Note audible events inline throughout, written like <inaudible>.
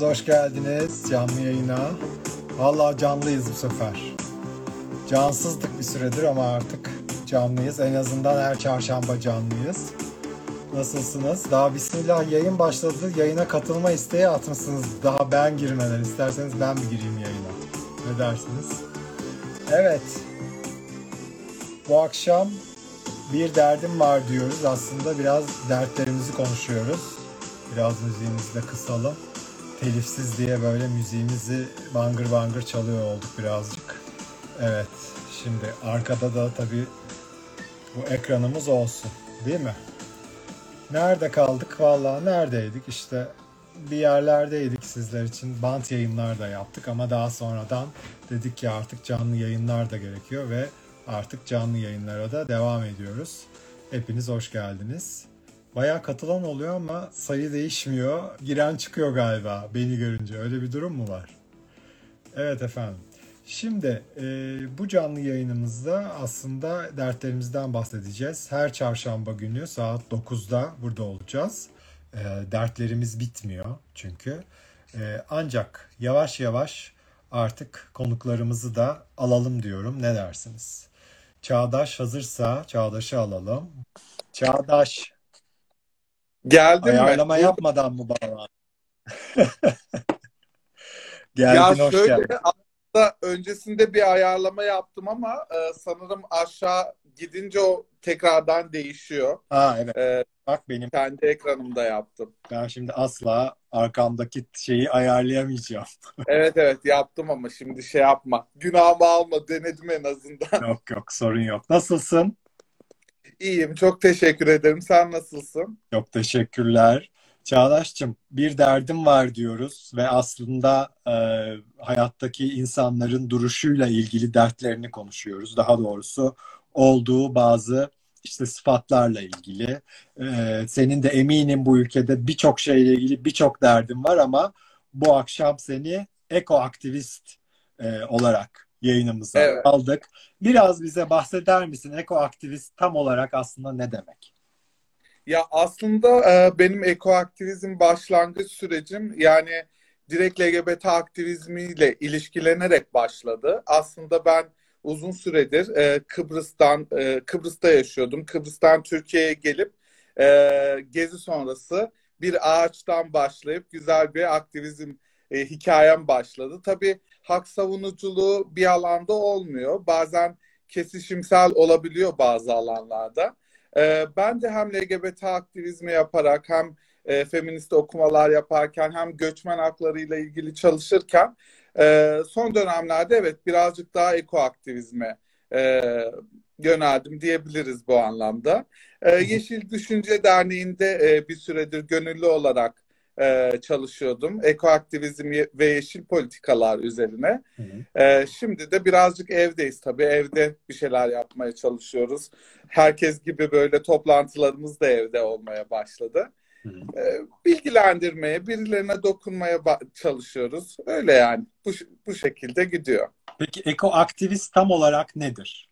Hepiniz hoş geldiniz canlı yayına. Vallahi canlıyız bu sefer. Cansızdık bir süredir ama artık canlıyız. En azından her çarşamba canlıyız. Nasılsınız? Daha bismillah yayın başladı. Yayına katılma isteği atmışsınız. Daha ben girmeden. isterseniz ben bir gireyim yayına. Ne dersiniz? Evet. Bu akşam bir derdim var diyoruz. Aslında biraz dertlerimizi konuşuyoruz. Biraz müziğimizi de kısalım. Telifsiz diye böyle müziğimizi bangır bangır çalıyor olduk birazcık. Evet. Şimdi arkada da tabii bu ekranımız olsun. Değil mi? Nerede kaldık? Vallahi neredeydik? İşte bir yerlerdeydik sizler için. Bant yayınlar da yaptık ama daha sonradan dedik ki artık canlı yayınlar da gerekiyor ve artık canlı yayınlara da devam ediyoruz. Hepiniz hoş geldiniz. Bayağı katılan oluyor ama sayı değişmiyor. Giren çıkıyor galiba beni görünce. Öyle bir durum mu var? Evet efendim. Şimdi e, bu canlı yayınımızda aslında dertlerimizden bahsedeceğiz. Her çarşamba günü saat 9'da burada olacağız. E, dertlerimiz bitmiyor çünkü. E, ancak yavaş yavaş artık konuklarımızı da alalım diyorum. Ne dersiniz? Çağdaş hazırsa Çağdaş'ı alalım. Çağdaş Geldin ayarlama mi? yapmadan mı bağlan? <laughs> Ya Geldin hoş şöyle geldin. aslında öncesinde bir ayarlama yaptım ama e, sanırım aşağı gidince o tekrardan değişiyor. Ha evet E, bak benim kendi ekranımda yaptım. ben şimdi asla arkamdaki şeyi ayarlayamayacağım. <laughs> Evet evet yaptım ama şimdi şey yapma. Günahımı alma denedim en azından. Yok yok sorun yok. Nasılsın? İyiyim çok teşekkür ederim. Sen nasılsın? Çok teşekkürler. Çağdaş'cığım bir derdim var diyoruz ve aslında e, hayattaki insanların duruşuyla ilgili dertlerini konuşuyoruz. Daha doğrusu olduğu bazı işte sıfatlarla ilgili. E, senin de eminim bu ülkede birçok şeyle ilgili birçok derdin var ama bu akşam seni ekoaktivist e, olarak yayınımıza Evet. aldık. Biraz bize bahseder misin? Ekoaktivist tam olarak aslında ne demek? Ya aslında e, benim ekoaktivizm başlangıç sürecim yani direkt LGBT aktivizmiyle ilişkilenerek başladı. Aslında ben uzun süredir e, Kıbrıs'tan e, Kıbrıs'ta yaşıyordum. Kıbrıs'tan Türkiye'ye gelip e, gezi sonrası bir ağaçtan başlayıp güzel bir aktivizm e, hikayem başladı. Tabii hak savunuculuğu bir alanda olmuyor. Bazen kesişimsel olabiliyor bazı alanlarda. Ee, ben de hem LGBT aktivizmi yaparak hem e, feminist okumalar yaparken hem göçmen haklarıyla ilgili çalışırken e, son dönemlerde evet birazcık daha ekoaktivizme e, yöneldim diyebiliriz bu anlamda. E, Yeşil Düşünce Derneği'nde e, bir süredir gönüllü olarak e, çalışıyordum. Ekoaktivizm ve yeşil politikalar üzerine. Hı hı. Ee, şimdi de birazcık evdeyiz tabii. Evde bir şeyler yapmaya çalışıyoruz. Herkes gibi böyle toplantılarımız da evde olmaya başladı. Hı hı. Ee, bilgilendirmeye, birilerine dokunmaya çalışıyoruz. Öyle yani. Bu, bu şekilde gidiyor. Peki ekoaktivist tam olarak nedir?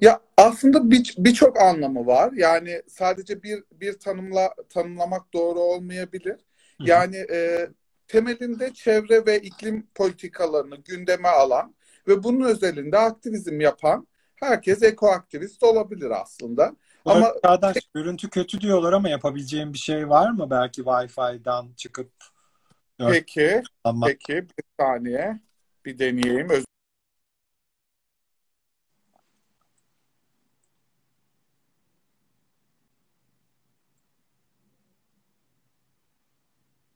Ya aslında bir- birçok anlamı var. Yani sadece bir bir tanımla tanımlamak doğru olmayabilir. Yani e, temelinde çevre ve iklim politikalarını gündeme alan ve bunun özelinde aktivizm yapan herkes ekoaktivist olabilir aslında. Bu Ama arada Çağdaş, görüntü kötü diyorlar ama yapabileceğim bir şey var mı? Belki Wi-Fi'dan çıkıp peki, kullanmak. peki bir saniye bir deneyeyim. Öz-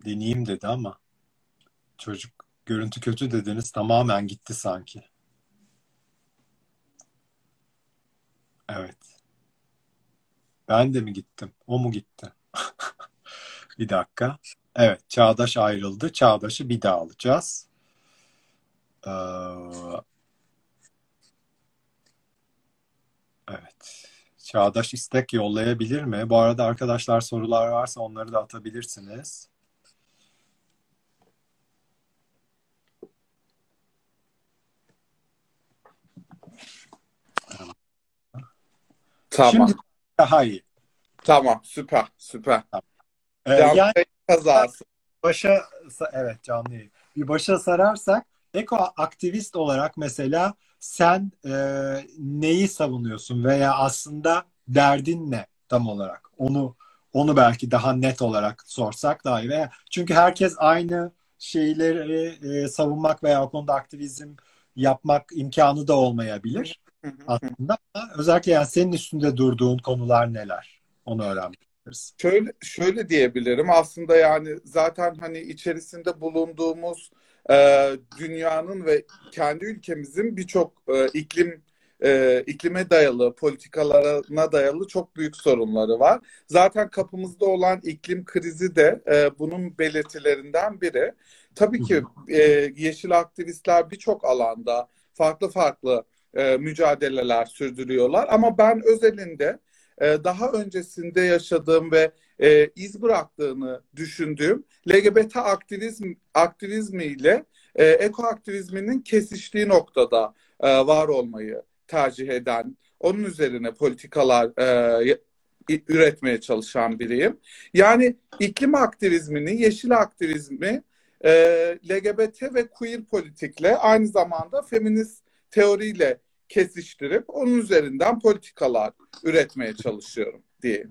deneyeyim dedi ama çocuk görüntü kötü dediniz tamamen gitti sanki. Evet. Ben de mi gittim? O mu gitti? <laughs> Bir dakika. Evet, Çağdaş ayrıldı. Çağdaş'ı bir daha alacağız. Ee, evet. Çağdaş istek yollayabilir mi? Bu arada arkadaşlar sorular varsa onları da atabilirsiniz. Tamam, Şimdi daha iyi. tamam, süper, süper. Ee, Canlı yani kazası. başa evet canlı yayın. Bir başa sararsak eko aktivist olarak mesela sen e, neyi savunuyorsun veya aslında derdin ne tam olarak? Onu onu belki daha net olarak sorsak daha iyi. Veya, çünkü herkes aynı şeyleri e, savunmak veya o konuda aktivizm yapmak imkanı da olmayabilir aslında. Özellikle yani senin üstünde durduğun konular neler? Onu öğrenmek isteriz. Şöyle şöyle diyebilirim. Aslında yani zaten hani içerisinde bulunduğumuz e, dünyanın ve kendi ülkemizin birçok e, iklim e, iklime dayalı, politikalarına dayalı çok büyük sorunları var. Zaten kapımızda olan iklim krizi de e, bunun belirtilerinden biri. Tabii ki e, yeşil aktivistler birçok alanda farklı farklı e, mücadeleler sürdürüyorlar. Ama ben özelinde e, daha öncesinde yaşadığım ve e, iz bıraktığını düşündüğüm LGBT aktivizm aktivizmiyle e, eko aktivizminin kesiştiği noktada e, var olmayı tercih eden, onun üzerine politikalar üretmeye çalışan biriyim. Yani iklim aktivizmini, yeşil aktivizmi, e, LGBT ve queer politikle aynı zamanda feminist teoriyle kesiştirip onun üzerinden politikalar üretmeye çalışıyorum diye.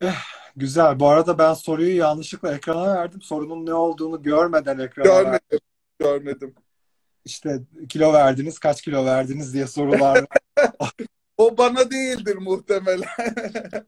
<sighs> Güzel. Bu arada ben soruyu yanlışlıkla ekrana verdim. Sorunun ne olduğunu görmeden ekrana görmedim, verdim. Görmedim. İşte kilo verdiniz, kaç kilo verdiniz diye sorular <laughs> o bana değildir muhtemelen. <laughs>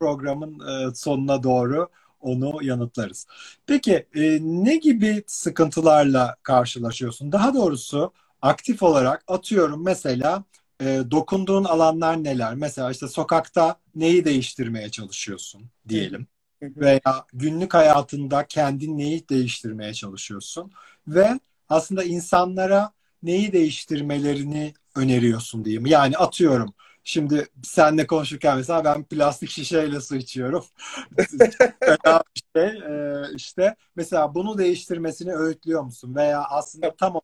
Programın e, sonuna doğru onu yanıtlarız. Peki e, ne gibi sıkıntılarla karşılaşıyorsun? Daha doğrusu aktif olarak atıyorum mesela e, dokunduğun alanlar neler? Mesela işte sokakta neyi değiştirmeye çalışıyorsun diyelim. Veya günlük hayatında kendin neyi değiştirmeye çalışıyorsun? Ve aslında insanlara neyi değiştirmelerini öneriyorsun diyeyim. Yani atıyorum Şimdi seninle konuşurken mesela ben plastik şişeyle su içiyorum. <laughs> Fena bir şey. Ee, işte mesela bunu değiştirmesini öğütlüyor musun? Veya aslında tam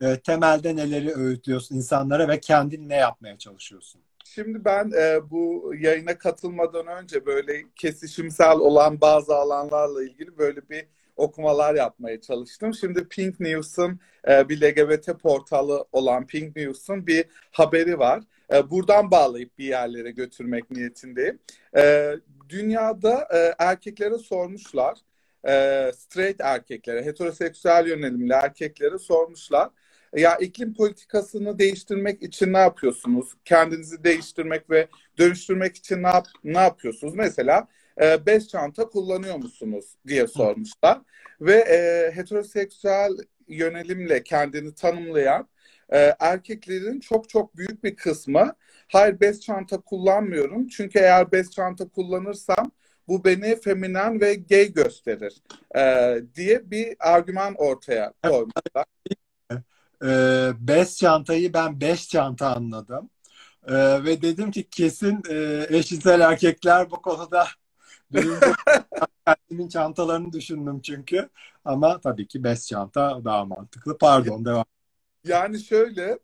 e, temelde neleri öğütlüyorsun insanlara ve kendin ne yapmaya çalışıyorsun? Şimdi ben e, bu yayına katılmadan önce böyle kesişimsel olan bazı alanlarla ilgili böyle bir okumalar yapmaya çalıştım. Şimdi Pink News'un e, bir LGBT portalı olan Pink News'un bir haberi var. E, buradan bağlayıp bir yerlere götürmek niyetindeyim. E, dünyada e, erkeklere sormuşlar. E, straight erkeklere, heteroseksüel yönelimli erkeklere sormuşlar. Ya iklim politikasını değiştirmek için ne yapıyorsunuz? Kendinizi değiştirmek ve dönüştürmek için ne, yap ne yapıyorsunuz? Mesela e, bez çanta kullanıyor musunuz diye sormuşlar. Ve e, heteroseksüel yönelimle kendini tanımlayan e, erkeklerin çok çok büyük bir kısmı hayır bez çanta kullanmıyorum. Çünkü eğer bez çanta kullanırsam bu beni feminen ve gay gösterir e, diye bir argüman ortaya koymuşlar. E, bez çantayı ben beş çanta anladım. E, ve dedim ki kesin e, eşcinsel erkekler bu konuda <laughs> benim kendimin çantalarını düşündüm çünkü. Ama tabii ki bez çanta daha mantıklı. Pardon devam. Yani şöyle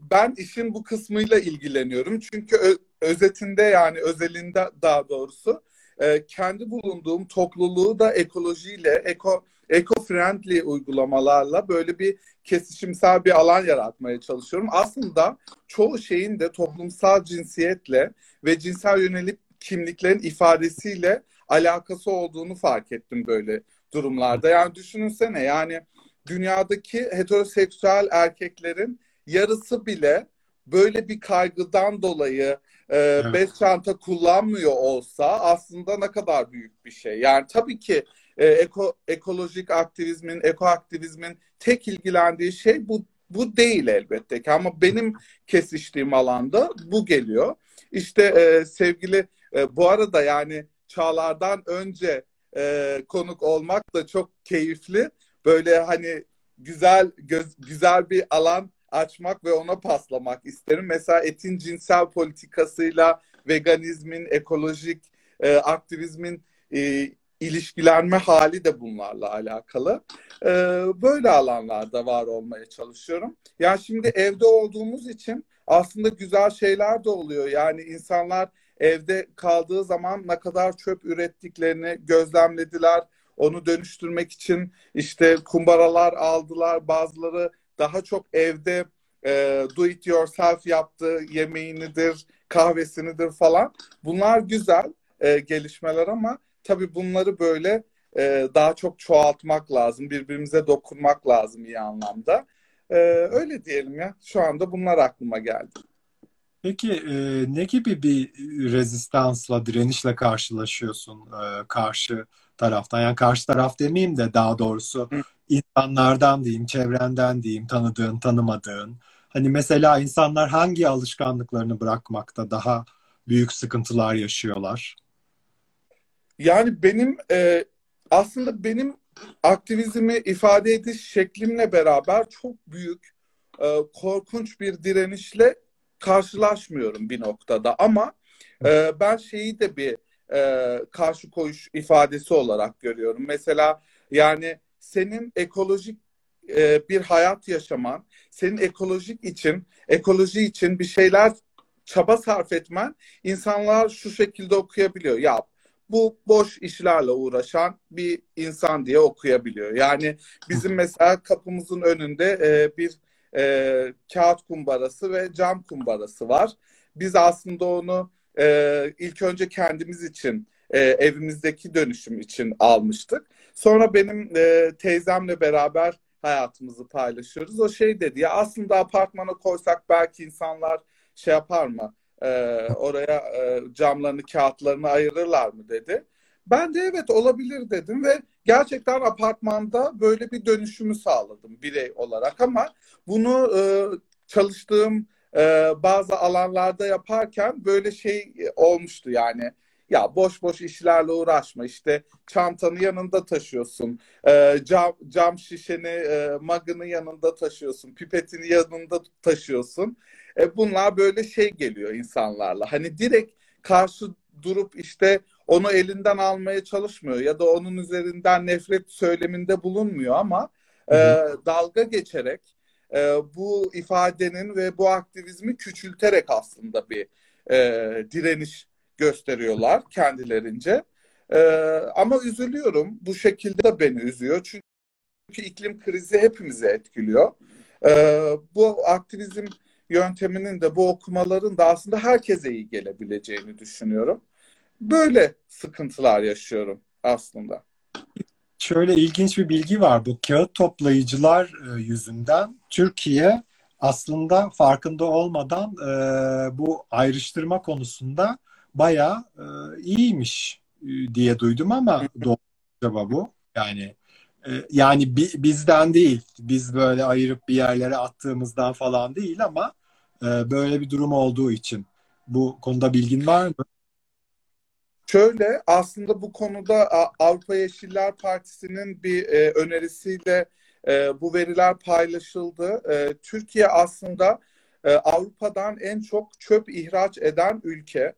ben işin bu kısmıyla ilgileniyorum. Çünkü özetinde yani özelinde daha doğrusu e, kendi bulunduğum topluluğu da ekolojiyle, eko eco-friendly uygulamalarla böyle bir kesişimsel bir alan yaratmaya çalışıyorum. Aslında çoğu şeyin de toplumsal cinsiyetle ve cinsel yönelik kimliklerin ifadesiyle alakası olduğunu fark ettim böyle durumlarda. Yani düşününsene yani dünyadaki heteroseksüel erkeklerin yarısı bile böyle bir kaygıdan dolayı e, evet. bez çanta kullanmıyor olsa aslında ne kadar büyük bir şey. Yani tabii ki e, eko, ekolojik aktivizmin, eko aktivizmin tek ilgilendiği şey bu bu değil elbette ki ama benim kesiştiğim alanda bu geliyor. İşte e, sevgili e, bu arada yani Çağlar'dan önce e, konuk olmak da çok keyifli. Böyle hani güzel göz, güzel bir alan açmak ve ona paslamak isterim. Mesela etin cinsel politikasıyla veganizmin, ekolojik e, aktivizmin e, ilişkilenme hali de bunlarla alakalı. E, böyle alanlarda var olmaya çalışıyorum. Yani şimdi evde olduğumuz için aslında güzel şeyler de oluyor. Yani insanlar evde kaldığı zaman ne kadar çöp ürettiklerini gözlemlediler. onu dönüştürmek için işte kumbaralar aldılar. Bazıları daha çok evde e, do it yourself yaptığı yemeğinidir, kahvesinidir falan. Bunlar güzel e, gelişmeler ama tabii bunları böyle e, daha çok çoğaltmak lazım. Birbirimize dokunmak lazım iyi anlamda. E, öyle diyelim ya. Şu anda bunlar aklıma geldi. Peki e, ne gibi bir rezistansla, direnişle karşılaşıyorsun e, karşı taraftan? Yani karşı taraf demeyeyim de daha doğrusu Hı. insanlardan diyeyim, çevrenden diyeyim, tanıdığın, tanımadığın. Hani mesela insanlar hangi alışkanlıklarını bırakmakta daha büyük sıkıntılar yaşıyorlar? Yani benim e, aslında benim aktivizmi ifade ediş şeklimle beraber çok büyük, e, korkunç bir direnişle karşılaşmıyorum bir noktada. Ama e, ben şeyi de bir e, karşı koyuş ifadesi olarak görüyorum. Mesela yani senin ekolojik e, bir hayat yaşaman, senin ekolojik için, ekoloji için bir şeyler çaba sarf etmen insanlar şu şekilde okuyabiliyor. Ya bu boş işlerle uğraşan bir insan diye okuyabiliyor. Yani bizim <laughs> mesela kapımızın önünde e, bir e, kağıt kumbarası ve cam kumbarası var. Biz aslında onu e, ilk önce kendimiz için e, evimizdeki dönüşüm için almıştık. Sonra benim e, teyzemle beraber hayatımızı paylaşıyoruz. O şey dedi ya aslında apartmana koysak belki insanlar şey yapar mı? E, oraya e, camlarını, kağıtlarını ayırırlar mı dedi. Ben de evet olabilir dedim ve gerçekten apartmanda böyle bir dönüşümü sağladım birey olarak ama bunu e, çalıştığım e, bazı alanlarda yaparken böyle şey olmuştu yani. Ya boş boş işlerle uğraşma işte çantanı yanında taşıyorsun e, cam, cam şişeni e, magını yanında taşıyorsun pipetini yanında taşıyorsun. E, bunlar böyle şey geliyor insanlarla. Hani direkt karşı durup işte onu elinden almaya çalışmıyor ya da onun üzerinden nefret söyleminde bulunmuyor ama e, dalga geçerek e, bu ifadenin ve bu aktivizmi küçülterek aslında bir e, direniş gösteriyorlar kendilerince. E, ama üzülüyorum. Bu şekilde de beni üzüyor. Çünkü iklim krizi hepimizi etkiliyor. E, bu aktivizm yönteminin de bu okumaların da aslında herkese iyi gelebileceğini düşünüyorum. Böyle sıkıntılar yaşıyorum aslında. Şöyle ilginç bir bilgi var. Bu kağıt toplayıcılar e, yüzünden Türkiye aslında farkında olmadan e, bu ayrıştırma konusunda bayağı e, iyiymiş diye duydum ama doğru acaba bu? Yani yani bizden değil. Biz böyle ayırıp bir yerlere attığımızdan falan değil ama böyle bir durum olduğu için. Bu konuda bilgin var mı? Şöyle aslında bu konuda Avrupa Yeşiller Partisi'nin bir e, önerisiyle e, bu veriler paylaşıldı. E, Türkiye aslında e, Avrupa'dan en çok çöp ihraç eden ülke.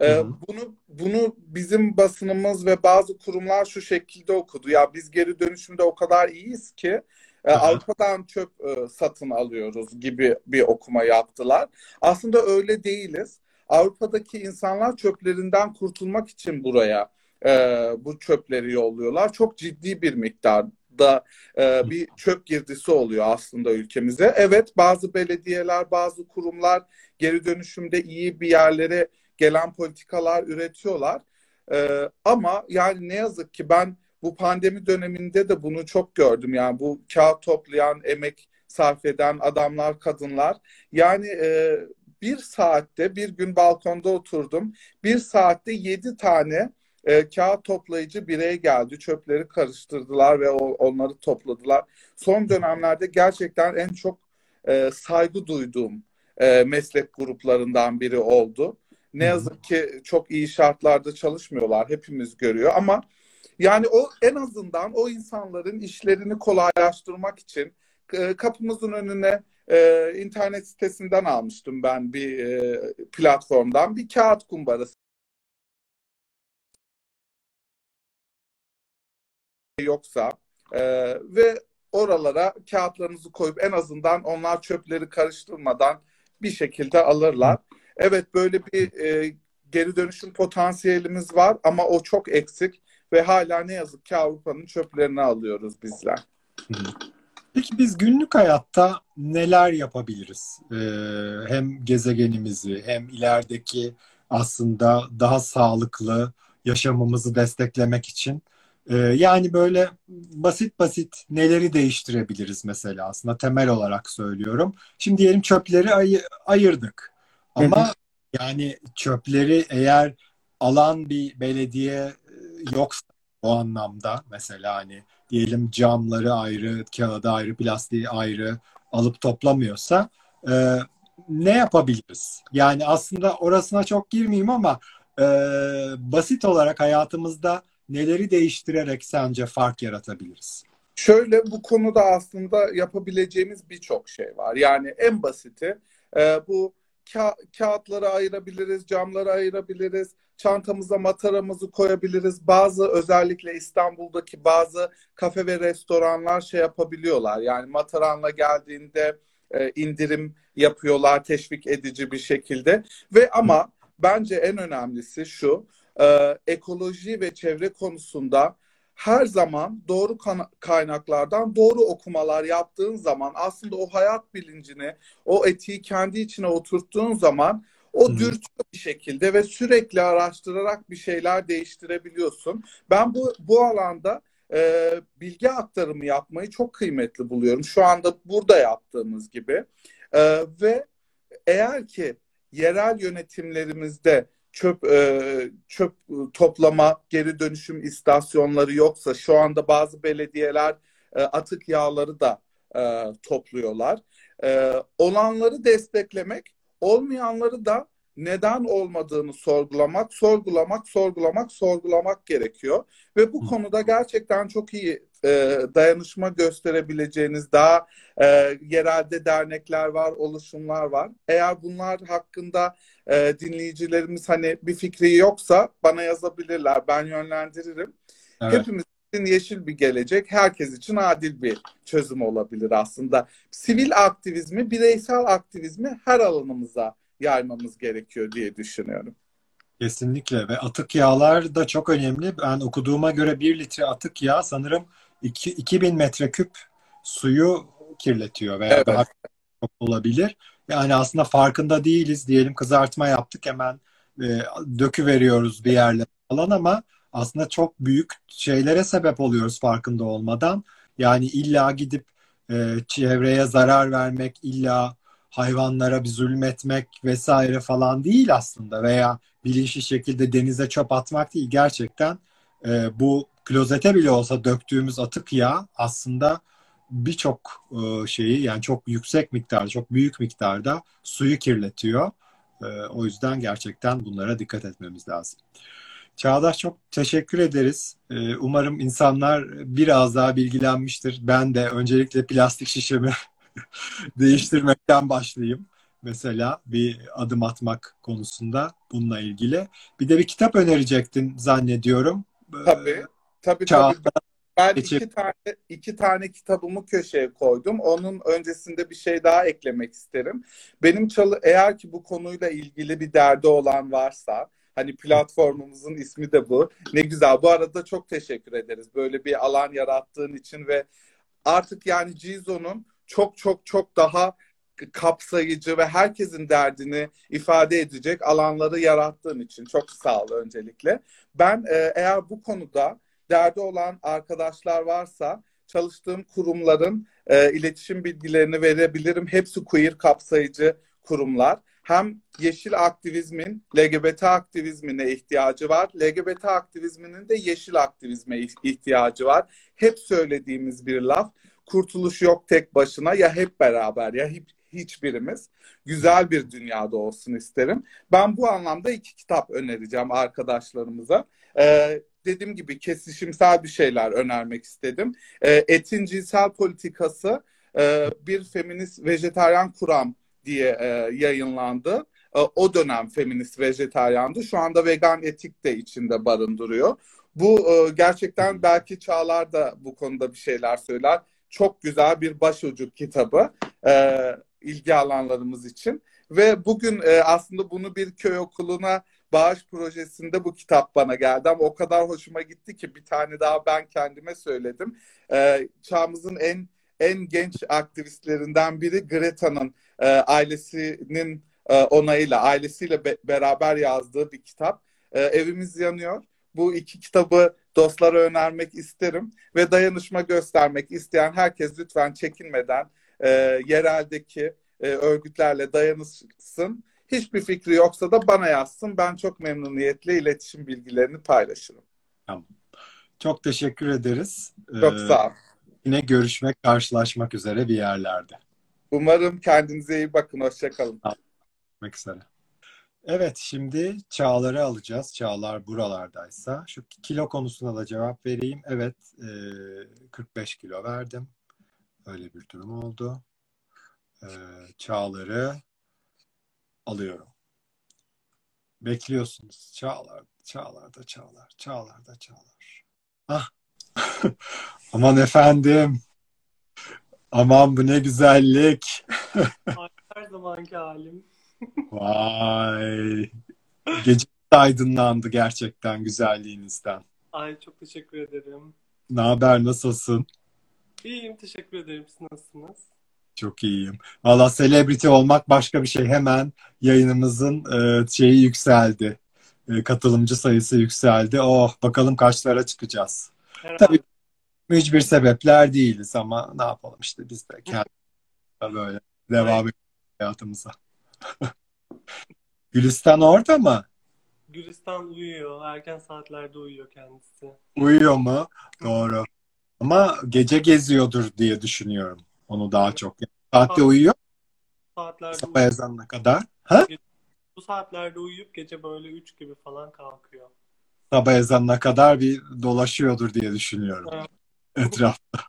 E, hı. Bunu bunu bizim basınımız ve bazı kurumlar şu şekilde okudu. Ya biz geri dönüşümde o kadar iyiyiz ki e, Avrupa'dan çöp e, satın alıyoruz gibi bir okuma yaptılar. Aslında öyle değiliz. Avrupa'daki insanlar çöplerinden kurtulmak için buraya e, bu çöpleri yolluyorlar. Çok ciddi bir miktarda e, bir çöp girdisi oluyor aslında ülkemize. Evet bazı belediyeler, bazı kurumlar geri dönüşümde iyi bir yerlere gelen politikalar üretiyorlar. E, ama yani ne yazık ki ben bu pandemi döneminde de bunu çok gördüm. Yani bu kağıt toplayan, emek sarf eden adamlar, kadınlar. Yani e, bir saatte bir gün balkonda oturdum. Bir saatte yedi tane e, kağıt toplayıcı birey geldi. Çöpleri karıştırdılar ve o, onları topladılar. Son dönemlerde gerçekten en çok e, saygı duyduğum e, meslek gruplarından biri oldu. Ne yazık ki çok iyi şartlarda çalışmıyorlar. Hepimiz görüyor ama yani o en azından o insanların işlerini kolaylaştırmak için e, kapımızın önüne e, internet sitesinden almıştım ben bir e, platformdan bir kağıt kumbarası yoksa e, ve oralara kağıtlarınızı koyup en azından onlar çöpleri karıştırmadan bir şekilde alırlar. Evet böyle bir e, geri dönüşüm potansiyelimiz var ama o çok eksik ve hala ne yazık ki Avrupa'nın çöplerini alıyoruz bizler. Peki biz günlük hayatta neler yapabiliriz? Ee, hem gezegenimizi hem ilerideki aslında daha sağlıklı yaşamımızı desteklemek için. Ee, yani böyle basit basit neleri değiştirebiliriz mesela aslında temel olarak söylüyorum. Şimdi diyelim çöpleri ay- ayırdık. Ama yani çöpleri eğer alan bir belediye e, yoksa o anlamda mesela hani diyelim camları ayrı, kağıdı ayrı, plastiği ayrı alıp toplamıyorsa e, ne yapabiliriz? Yani aslında orasına çok girmeyeyim ama e, basit olarak hayatımızda neleri değiştirerek sence fark yaratabiliriz? Şöyle bu konuda aslında yapabileceğimiz birçok şey var. Yani en basiti e, bu ka kağıtları ayırabiliriz, camları ayırabiliriz, çantamıza mataramızı koyabiliriz. Bazı özellikle İstanbul'daki bazı kafe ve restoranlar şey yapabiliyorlar. Yani mataranla geldiğinde e, indirim yapıyorlar teşvik edici bir şekilde. Ve ama bence en önemlisi şu, e, ekoloji ve çevre konusunda her zaman doğru kaynaklardan doğru okumalar yaptığın zaman aslında o hayat bilincini, o etiği kendi içine oturttuğun zaman o dürtüyor bir şekilde ve sürekli araştırarak bir şeyler değiştirebiliyorsun. Ben bu bu alanda e, bilgi aktarımı yapmayı çok kıymetli buluyorum. Şu anda burada yaptığımız gibi. E, ve eğer ki yerel yönetimlerimizde çöp e, çöp toplama geri dönüşüm istasyonları yoksa şu anda bazı belediyeler e, atık yağları da e, topluyorlar. E, olanları desteklemek, olmayanları da neden olmadığını sorgulamak, sorgulamak, sorgulamak, sorgulamak gerekiyor. Ve bu konuda gerçekten çok iyi e, dayanışma gösterebileceğiniz daha e, yerelde dernekler var, oluşumlar var. Eğer bunlar hakkında e, dinleyicilerimiz hani bir fikri yoksa bana yazabilirler. Ben yönlendiririm. Evet. Hepimiz için yeşil bir gelecek, herkes için adil bir çözüm olabilir aslında. Sivil aktivizmi, bireysel aktivizmi her alanımıza yaymamız gerekiyor diye düşünüyorum. Kesinlikle ve atık yağlar da çok önemli. Ben okuduğuma göre bir litre atık yağ sanırım 2, 2000 metreküp suyu kirletiyor veya evet. daha çok olabilir. Yani aslında farkında değiliz. Diyelim kızartma yaptık hemen e, dökü veriyoruz bir yerlere falan ama aslında çok büyük şeylere sebep oluyoruz farkında olmadan. Yani illa gidip e, çevreye zarar vermek, illa hayvanlara bir zulmetmek vesaire falan değil aslında veya bilinçli şekilde denize çöp atmak değil. Gerçekten e, bu klozete bile olsa döktüğümüz atık yağ aslında birçok e, şeyi yani çok yüksek miktarda, çok büyük miktarda suyu kirletiyor. E, o yüzden gerçekten bunlara dikkat etmemiz lazım. Çağdaş çok teşekkür ederiz. E, umarım insanlar biraz daha bilgilenmiştir. Ben de öncelikle plastik şişemi <laughs> değiştirmekten başlayayım. Mesela bir adım atmak konusunda bununla ilgili. Bir de bir kitap önerecektin zannediyorum. Tabii. Tabii Çağ... tabii. Ben iki tane iki tane kitabımı köşeye koydum. Onun öncesinde bir şey daha eklemek isterim. Benim çalı eğer ki bu konuyla ilgili bir derdi olan varsa hani platformumuzun ismi de bu. Ne güzel. Bu arada çok teşekkür ederiz. Böyle bir alan yarattığın için ve artık yani Cizo'nun çok çok çok daha kapsayıcı ve herkesin derdini ifade edecek alanları yarattığın için çok sağ ol öncelikle. Ben e, eğer bu konuda derdi olan arkadaşlar varsa çalıştığım kurumların e, iletişim bilgilerini verebilirim. Hepsi queer kapsayıcı kurumlar. Hem yeşil aktivizmin LGBT aktivizmine ihtiyacı var. LGBT aktivizminin de yeşil aktivizme ihtiyacı var. Hep söylediğimiz bir laf. Kurtuluş yok tek başına ya hep beraber ya hep hiçbirimiz güzel bir dünyada olsun isterim. Ben bu anlamda iki kitap önereceğim arkadaşlarımıza. Ee, dediğim gibi kesişimsel bir şeyler önermek istedim. E, etin cinsel politikası e, bir feminist vejetaryen kuram diye e, yayınlandı. E, o dönem feminist vejetaryandı. Şu anda vegan etik de içinde barındırıyor. Bu e, gerçekten belki Çağlar da bu konuda bir şeyler söyler. Çok güzel bir başucu kitabı e, ilgi alanlarımız için. Ve bugün e, aslında bunu bir köy okuluna bağış projesinde bu kitap bana geldi ama o kadar hoşuma gitti ki bir tane daha ben kendime söyledim. Ee, çağımızın en en genç aktivistlerinden biri Greta'nın e, ailesinin e, onayıyla, ailesiyle be- beraber yazdığı bir kitap. E, Evimiz Yanıyor. Bu iki kitabı dostlara önermek isterim ve dayanışma göstermek isteyen herkes lütfen çekinmeden e, yereldeki e, örgütlerle dayanışsın. Hiçbir fikri yoksa da bana yazsın. Ben çok memnuniyetle iletişim bilgilerini paylaşırım. Çok teşekkür ederiz. Çok Ee, sağ ol. Yine görüşmek, karşılaşmak üzere bir yerlerde. Umarım kendinize iyi bakın. Hoşçakalın. Görüşmek üzere. Evet, şimdi Çağlar'ı alacağız. Çağlar buralardaysa. Şu kilo konusuna da cevap vereyim. Evet, e, 45 kilo verdim. Öyle bir durum oldu. Çağlar'ı alıyorum. Bekliyorsunuz. Çağlar, Çağlar da Çağlar, Çağlar da Çağlar. Ah. <laughs> Aman efendim. Aman bu ne güzellik. <laughs> Her zamanki halim. Vay. Gece aydınlandı gerçekten güzelliğinizden. Ay çok teşekkür ederim. Ne haber, nasılsın? İyiyim teşekkür ederim. Siz nasılsınız? Çok iyiyim. Valla celebrity olmak başka bir şey. Hemen yayınımızın e, şeyi yükseldi. E, katılımcı sayısı yükseldi. Oh bakalım kaçlara çıkacağız. Herhalde Tabii mücbir sebepler değiliz ama ne yapalım işte biz de kendimize böyle devam ediyoruz hayatımıza. <laughs> Gülistan orada mı? Gülistan uyuyor. Erken saatlerde uyuyor kendisi. Uyuyor mu? Doğru. Ama gece geziyordur diye düşünüyorum. Onu daha çok. Saatte uyuyor Saatlerde sabah ezanına kadar. Ha? Bu saatlerde uyuyup gece böyle 3 gibi falan kalkıyor. Sabah ezanına kadar bir dolaşıyordur diye düşünüyorum Evet. etrafta.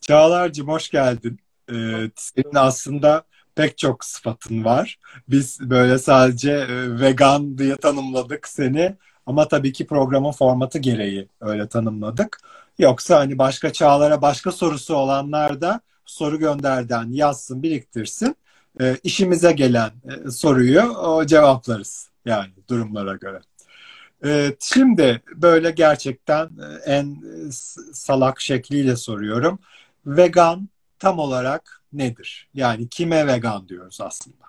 Çağlar'cığım hoş geldin. Ee, senin aslında pek çok sıfatın var. Biz böyle sadece e, vegan diye tanımladık seni. Ama tabii ki programın formatı gereği öyle tanımladık. Yoksa hani başka çağlara başka sorusu olanlar da soru gönderden yazsın, biriktirsin. E, işimize gelen e, soruyu o cevaplarız yani durumlara göre. Evet, şimdi böyle gerçekten e, en e, salak şekliyle soruyorum. Vegan tam olarak nedir? Yani kime vegan diyoruz aslında?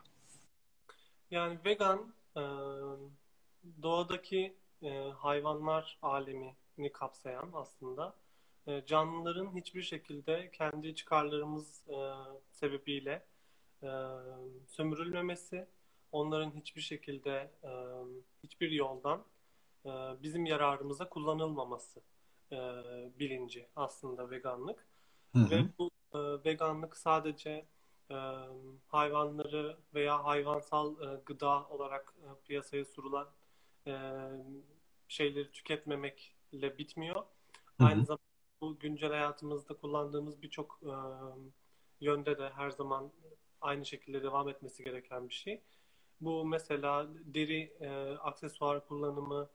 Yani vegan e, doğadaki e, hayvanlar alemini kapsayan aslında e, canlıların hiçbir şekilde kendi çıkarlarımız sebebiyle sömürülmemesi, onların hiçbir şekilde hiçbir yoldan bizim yararımıza kullanılmaması bilinci aslında veganlık. Hı hı. Ve bu e, veganlık sadece e, hayvanları veya hayvansal e, gıda olarak e, piyasaya sunulan e, şeyleri tüketmemekle bitmiyor. Hı Aynı hı. zamanda bu güncel hayatımızda kullandığımız birçok e, yönde de her zaman aynı şekilde devam etmesi gereken bir şey. Bu mesela deri e, aksesuar kullanımı,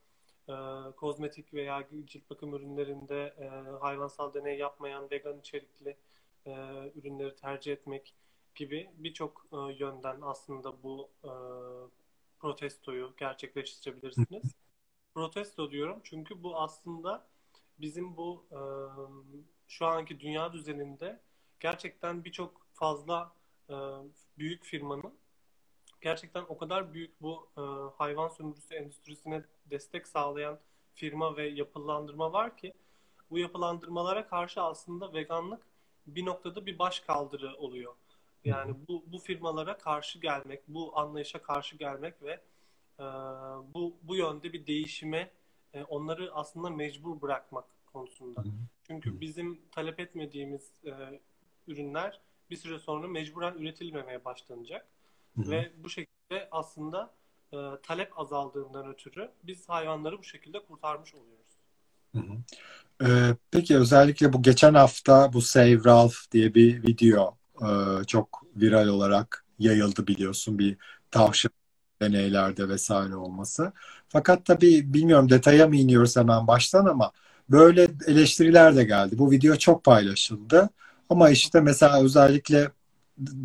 e, kozmetik veya cilt bakım ürünlerinde e, hayvansal deney yapmayan vegan içerikli e, ürünleri tercih etmek gibi birçok e, yönden aslında bu e, protestoyu gerçekleştirebilirsiniz. Protesto diyorum çünkü bu aslında bizim bu e, şu anki dünya düzeninde gerçekten birçok fazla e, büyük firmanın gerçekten o kadar büyük bu e, hayvan sömürüsü endüstrisine destek sağlayan firma ve yapılandırma var ki bu yapılandırmalara karşı aslında veganlık bir noktada bir baş kaldırı oluyor. Yani bu bu firmalara karşı gelmek, bu anlayışa karşı gelmek ve e, bu bu yönde bir değişime e, onları aslında mecbur bırakmak konusunda. Çünkü bizim talep etmediğimiz e, ürünler bir süre sonra mecburen üretilmemeye başlanacak. Ve bu şekilde aslında e, talep azaldığından ötürü biz hayvanları bu şekilde kurtarmış oluyoruz. Hı hı. Ee, peki özellikle bu geçen hafta bu Save Ralph diye bir video e, çok viral olarak yayıldı biliyorsun bir tavşan deneylerde vesaire olması. Fakat tabii bilmiyorum detaya mı iniyoruz hemen baştan ama böyle eleştiriler de geldi. Bu video çok paylaşıldı ama işte mesela özellikle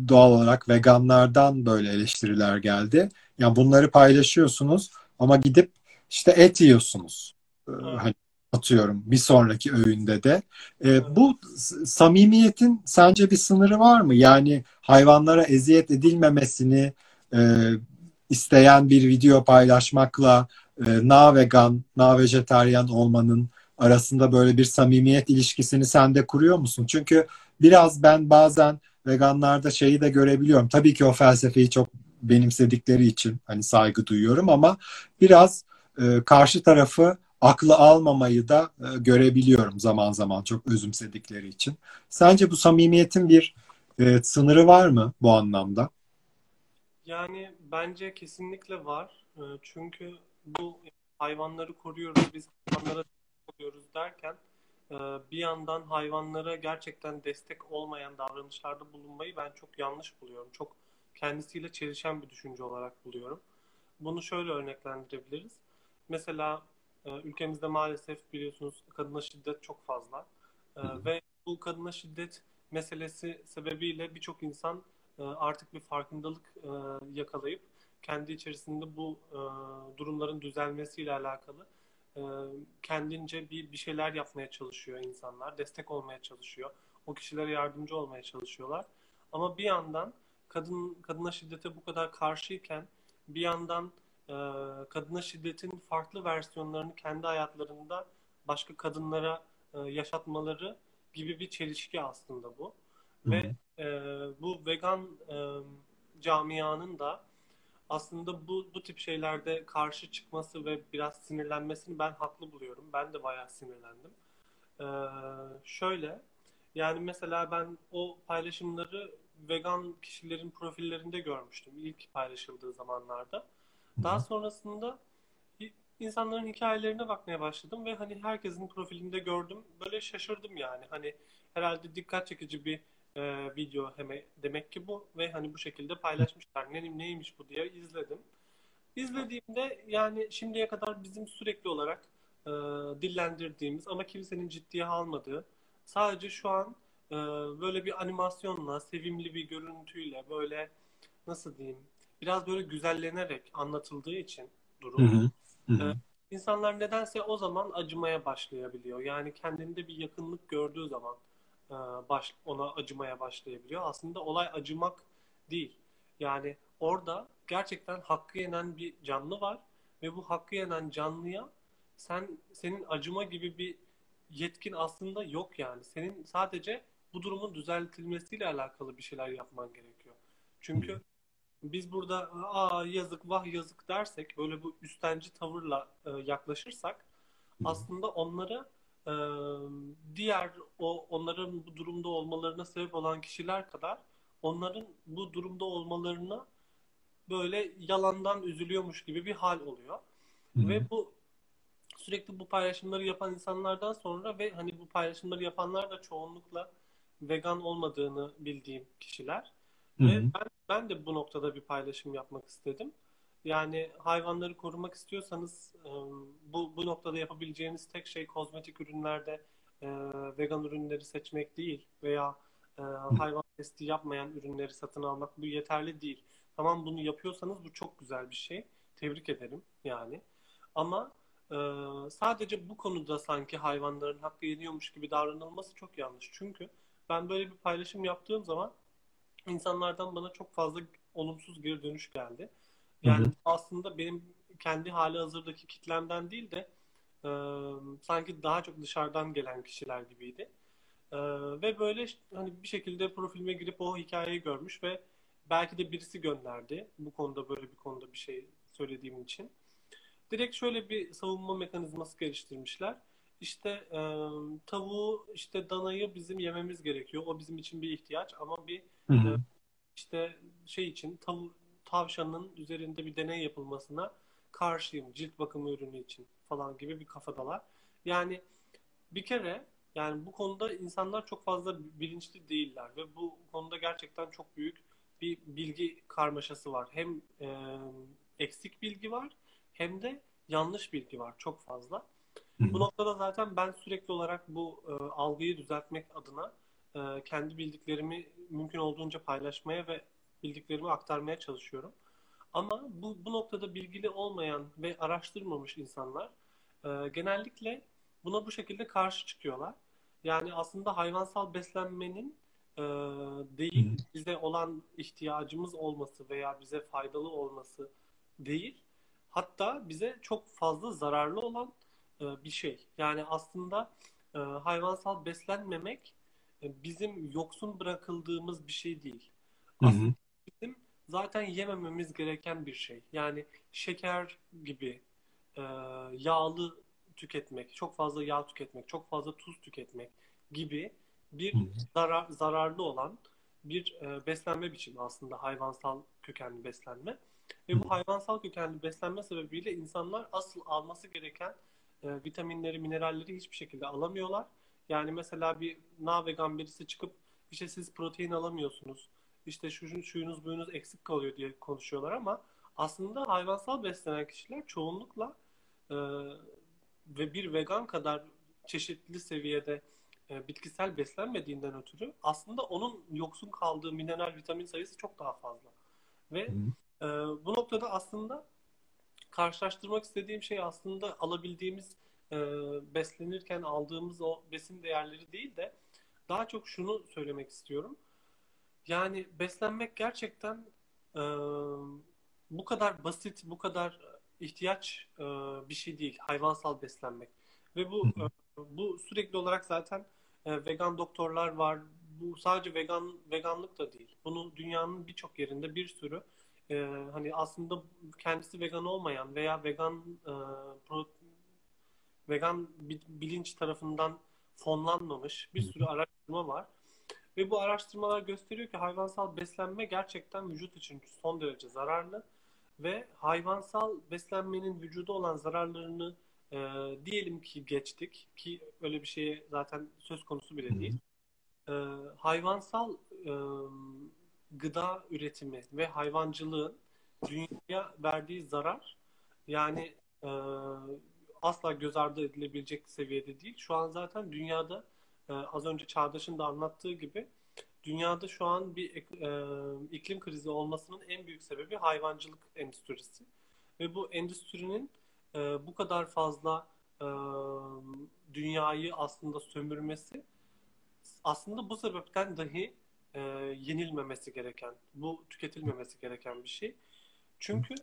doğal olarak veganlardan böyle eleştiriler geldi. Yani bunları paylaşıyorsunuz Ama gidip işte et yiyorsunuz. Ee. Hani atıyorum bir sonraki öğünde de. Ee, bu samimiyetin sence bir sınırı var mı? Yani hayvanlara eziyet edilmemesini e, isteyen bir video paylaşmakla e, na vegan, na vejetaryen olmanın arasında böyle bir samimiyet ilişkisini sen de kuruyor musun? Çünkü biraz ben bazen veganlarda şeyi de görebiliyorum. Tabii ki o felsefeyi çok benimsedikleri için hani saygı duyuyorum ama biraz e, karşı tarafı aklı almamayı da e, görebiliyorum zaman zaman çok özümsedikleri için. Sence bu samimiyetin bir e, sınırı var mı bu anlamda? Yani bence kesinlikle var. Ee, Çünkü bu hayvanları koruyoruz, biz hayvanlara oluyoruz derken e, bir yandan hayvanlara gerçekten destek olmayan davranışlarda bulunmayı ben çok yanlış buluyorum. Çok kendisiyle çelişen bir düşünce olarak buluyorum. Bunu şöyle örneklendirebiliriz. Mesela e, ülkemizde maalesef biliyorsunuz kadına şiddet çok fazla. E, Ve bu kadına şiddet meselesi sebebiyle birçok insan e, artık bir farkındalık e, yakalayıp kendi içerisinde bu e, durumların düzelmesiyle alakalı kendince bir bir şeyler yapmaya çalışıyor insanlar, destek olmaya çalışıyor, o kişilere yardımcı olmaya çalışıyorlar. Ama bir yandan kadın kadına şiddete bu kadar karşıyken bir yandan e, kadına şiddetin farklı versiyonlarını kendi hayatlarında başka kadınlara e, yaşatmaları gibi bir çelişki aslında bu. Ve e, bu vegan e, camianın da aslında bu bu tip şeylerde karşı çıkması ve biraz sinirlenmesini ben haklı buluyorum. Ben de bayağı sinirlendim. E, şöyle yani mesela ben o paylaşımları vegan kişilerin profillerinde görmüştüm ilk paylaşıldığı zamanlarda. Daha sonrasında insanların hikayelerine bakmaya başladım ve hani herkesin profilinde gördüm. Böyle şaşırdım yani. Hani herhalde dikkat çekici bir e, video heme, demek ki bu ve hani bu şekilde paylaşmışlar. Ne, neymiş bu diye izledim. İzlediğimde yani şimdiye kadar bizim sürekli olarak e, dillendirdiğimiz ama kimsenin ciddiye almadığı sadece şu an e, böyle bir animasyonla, sevimli bir görüntüyle böyle nasıl diyeyim biraz böyle güzellenerek anlatıldığı için durum. Ee, insanlar nedense o zaman acımaya başlayabiliyor. Yani kendinde bir yakınlık gördüğü zaman e, baş, ona acımaya başlayabiliyor. Aslında olay acımak değil. Yani orada gerçekten hakkı yenen bir canlı var ve bu hakkı yenen canlıya sen senin acıma gibi bir yetkin aslında yok yani. Senin sadece bu durumun düzeltilmesiyle alakalı bir şeyler yapman gerekiyor. Çünkü biz burada aa yazık vah yazık dersek böyle bu üstenci tavırla e, yaklaşırsak aslında onları e, diğer o onların bu durumda olmalarına sebep olan kişiler kadar onların bu durumda olmalarına böyle yalandan üzülüyormuş gibi bir hal oluyor. Ve bu sürekli bu paylaşımları yapan insanlardan sonra ve hani bu paylaşımları yapanlar da çoğunlukla vegan olmadığını bildiğim kişiler. Ve ben, ben de bu noktada bir paylaşım yapmak istedim. Yani hayvanları korumak istiyorsanız bu, bu noktada yapabileceğiniz tek şey kozmetik ürünlerde vegan ürünleri seçmek değil veya hayvan testi yapmayan ürünleri satın almak bu yeterli değil. Tamam bunu yapıyorsanız bu çok güzel bir şey. Tebrik ederim yani. Ama e, sadece bu konuda sanki hayvanların hakkı yeniyormuş gibi davranılması çok yanlış. Çünkü ben böyle bir paylaşım yaptığım zaman insanlardan bana çok fazla olumsuz geri dönüş geldi. Yani hı hı. aslında benim kendi hali hazırdaki kitlemden değil de e, sanki daha çok dışarıdan gelen kişiler gibiydi. E, ve böyle hani bir şekilde profilime girip o hikayeyi görmüş ve belki de birisi gönderdi bu konuda böyle bir konuda bir şey söylediğim için. Direkt şöyle bir savunma mekanizması geliştirmişler. İşte e, tavuğu, işte danayı bizim yememiz gerekiyor. O bizim için bir ihtiyaç ama bir hı hı. E, işte şey için tav tavşanın üzerinde bir deney yapılmasına karşıyım. Cilt bakımı ürünü için falan gibi bir kafadalar. Yani bir kere yani bu konuda insanlar çok fazla bilinçli değiller ve bu konuda gerçekten çok büyük bir bilgi karmaşası var. Hem e, eksik bilgi var hem de yanlış bilgi var çok fazla. Bu noktada zaten ben sürekli olarak bu e, algıyı düzeltmek adına e, kendi bildiklerimi mümkün olduğunca paylaşmaya ve bildiklerimi aktarmaya çalışıyorum. Ama bu, bu noktada bilgili olmayan ve araştırmamış insanlar e, genellikle buna bu şekilde karşı çıkıyorlar. Yani aslında hayvansal beslenmenin e, değil bize olan ihtiyacımız olması veya bize faydalı olması değil. Hatta bize çok fazla zararlı olan e, bir şey. Yani aslında e, hayvansal beslenmemek bizim yoksun bırakıldığımız bir şey değil. Aslında bizim zaten yemememiz gereken bir şey. Yani şeker gibi e, yağlı tüketmek, çok fazla yağ tüketmek, çok fazla tuz tüketmek gibi bir zarar, zararlı olan bir e, beslenme biçimi aslında hayvansal kökenli beslenme. Ve bu hayvansal kökenli beslenme sebebiyle insanlar asıl alması gereken e, vitaminleri, mineralleri hiçbir şekilde alamıyorlar. Yani mesela bir na vegan birisi çıkıp işte siz protein alamıyorsunuz, işte şu, şuyunuz buyunuz eksik kalıyor diye konuşuyorlar ama aslında hayvansal beslenen kişiler çoğunlukla e, ve bir vegan kadar çeşitli seviyede e, bitkisel beslenmediğinden ötürü aslında onun yoksun kaldığı mineral vitamin sayısı çok daha fazla. Ve e, bu noktada aslında karşılaştırmak istediğim şey aslında alabildiğimiz e, beslenirken aldığımız o besin değerleri değil de daha çok şunu söylemek istiyorum. Yani beslenmek gerçekten e, bu kadar basit, bu kadar ihtiyaç e, bir şey değil. Hayvansal beslenmek. Ve bu e, bu sürekli olarak zaten e, vegan doktorlar var. Bu sadece vegan veganlık da değil. Bunu dünyanın birçok yerinde bir sürü e, hani aslında kendisi vegan olmayan veya vegan e, pro, vegan bilinç tarafından fonlanmamış bir sürü araştırma var. Ve bu araştırmalar gösteriyor ki hayvansal beslenme gerçekten vücut için son derece zararlı ve hayvansal beslenmenin vücuda olan zararlarını e, diyelim ki geçtik ki öyle bir şeye zaten söz konusu bile değil. E, hayvansal e, gıda üretimi ve hayvancılığın dünyaya verdiği zarar yani e, asla göz ardı edilebilecek seviyede değil. Şu an zaten dünyada e, az önce Çağdaş'ın da anlattığı gibi dünyada şu an bir e, iklim krizi olmasının en büyük sebebi hayvancılık endüstrisi. Ve bu endüstrinin e, bu kadar fazla e, dünyayı aslında sömürmesi aslında bu sebepten dahi e, yenilmemesi gereken, bu tüketilmemesi gereken bir şey. Çünkü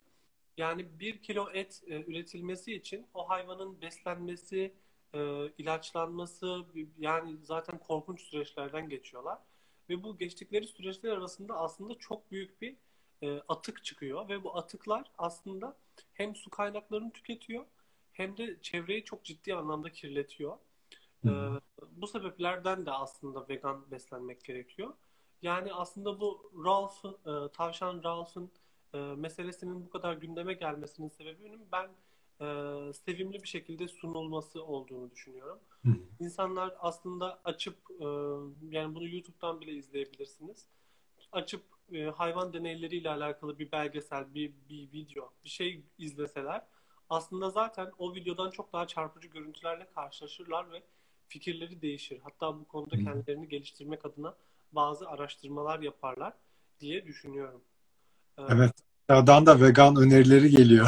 yani bir kilo et e, üretilmesi için o hayvanın beslenmesi, e, ilaçlanması yani zaten korkunç süreçlerden geçiyorlar. Ve bu geçtikleri süreçler arasında aslında çok büyük bir e, atık çıkıyor ve bu atıklar aslında hem su kaynaklarını tüketiyor hem de çevreyi çok ciddi anlamda kirletiyor. E, bu sebeplerden de aslında vegan beslenmek gerekiyor. Yani aslında bu Ralph, e, tavşan Ralph'ın e, meselesinin bu kadar gündeme gelmesinin sebebinin ben e, sevimli bir şekilde sunulması olduğunu düşünüyorum. Hı. İnsanlar aslında açıp e, yani bunu YouTube'dan bile izleyebilirsiniz. Açıp e, hayvan deneyleriyle alakalı bir belgesel, bir, bir video, bir şey izleseler aslında zaten o videodan çok daha çarpıcı görüntülerle karşılaşırlar ve fikirleri değişir. Hatta bu konuda kendilerini geliştirmek adına bazı araştırmalar yaparlar diye düşünüyorum. Evet. Dışarıdan da vegan önerileri geliyor.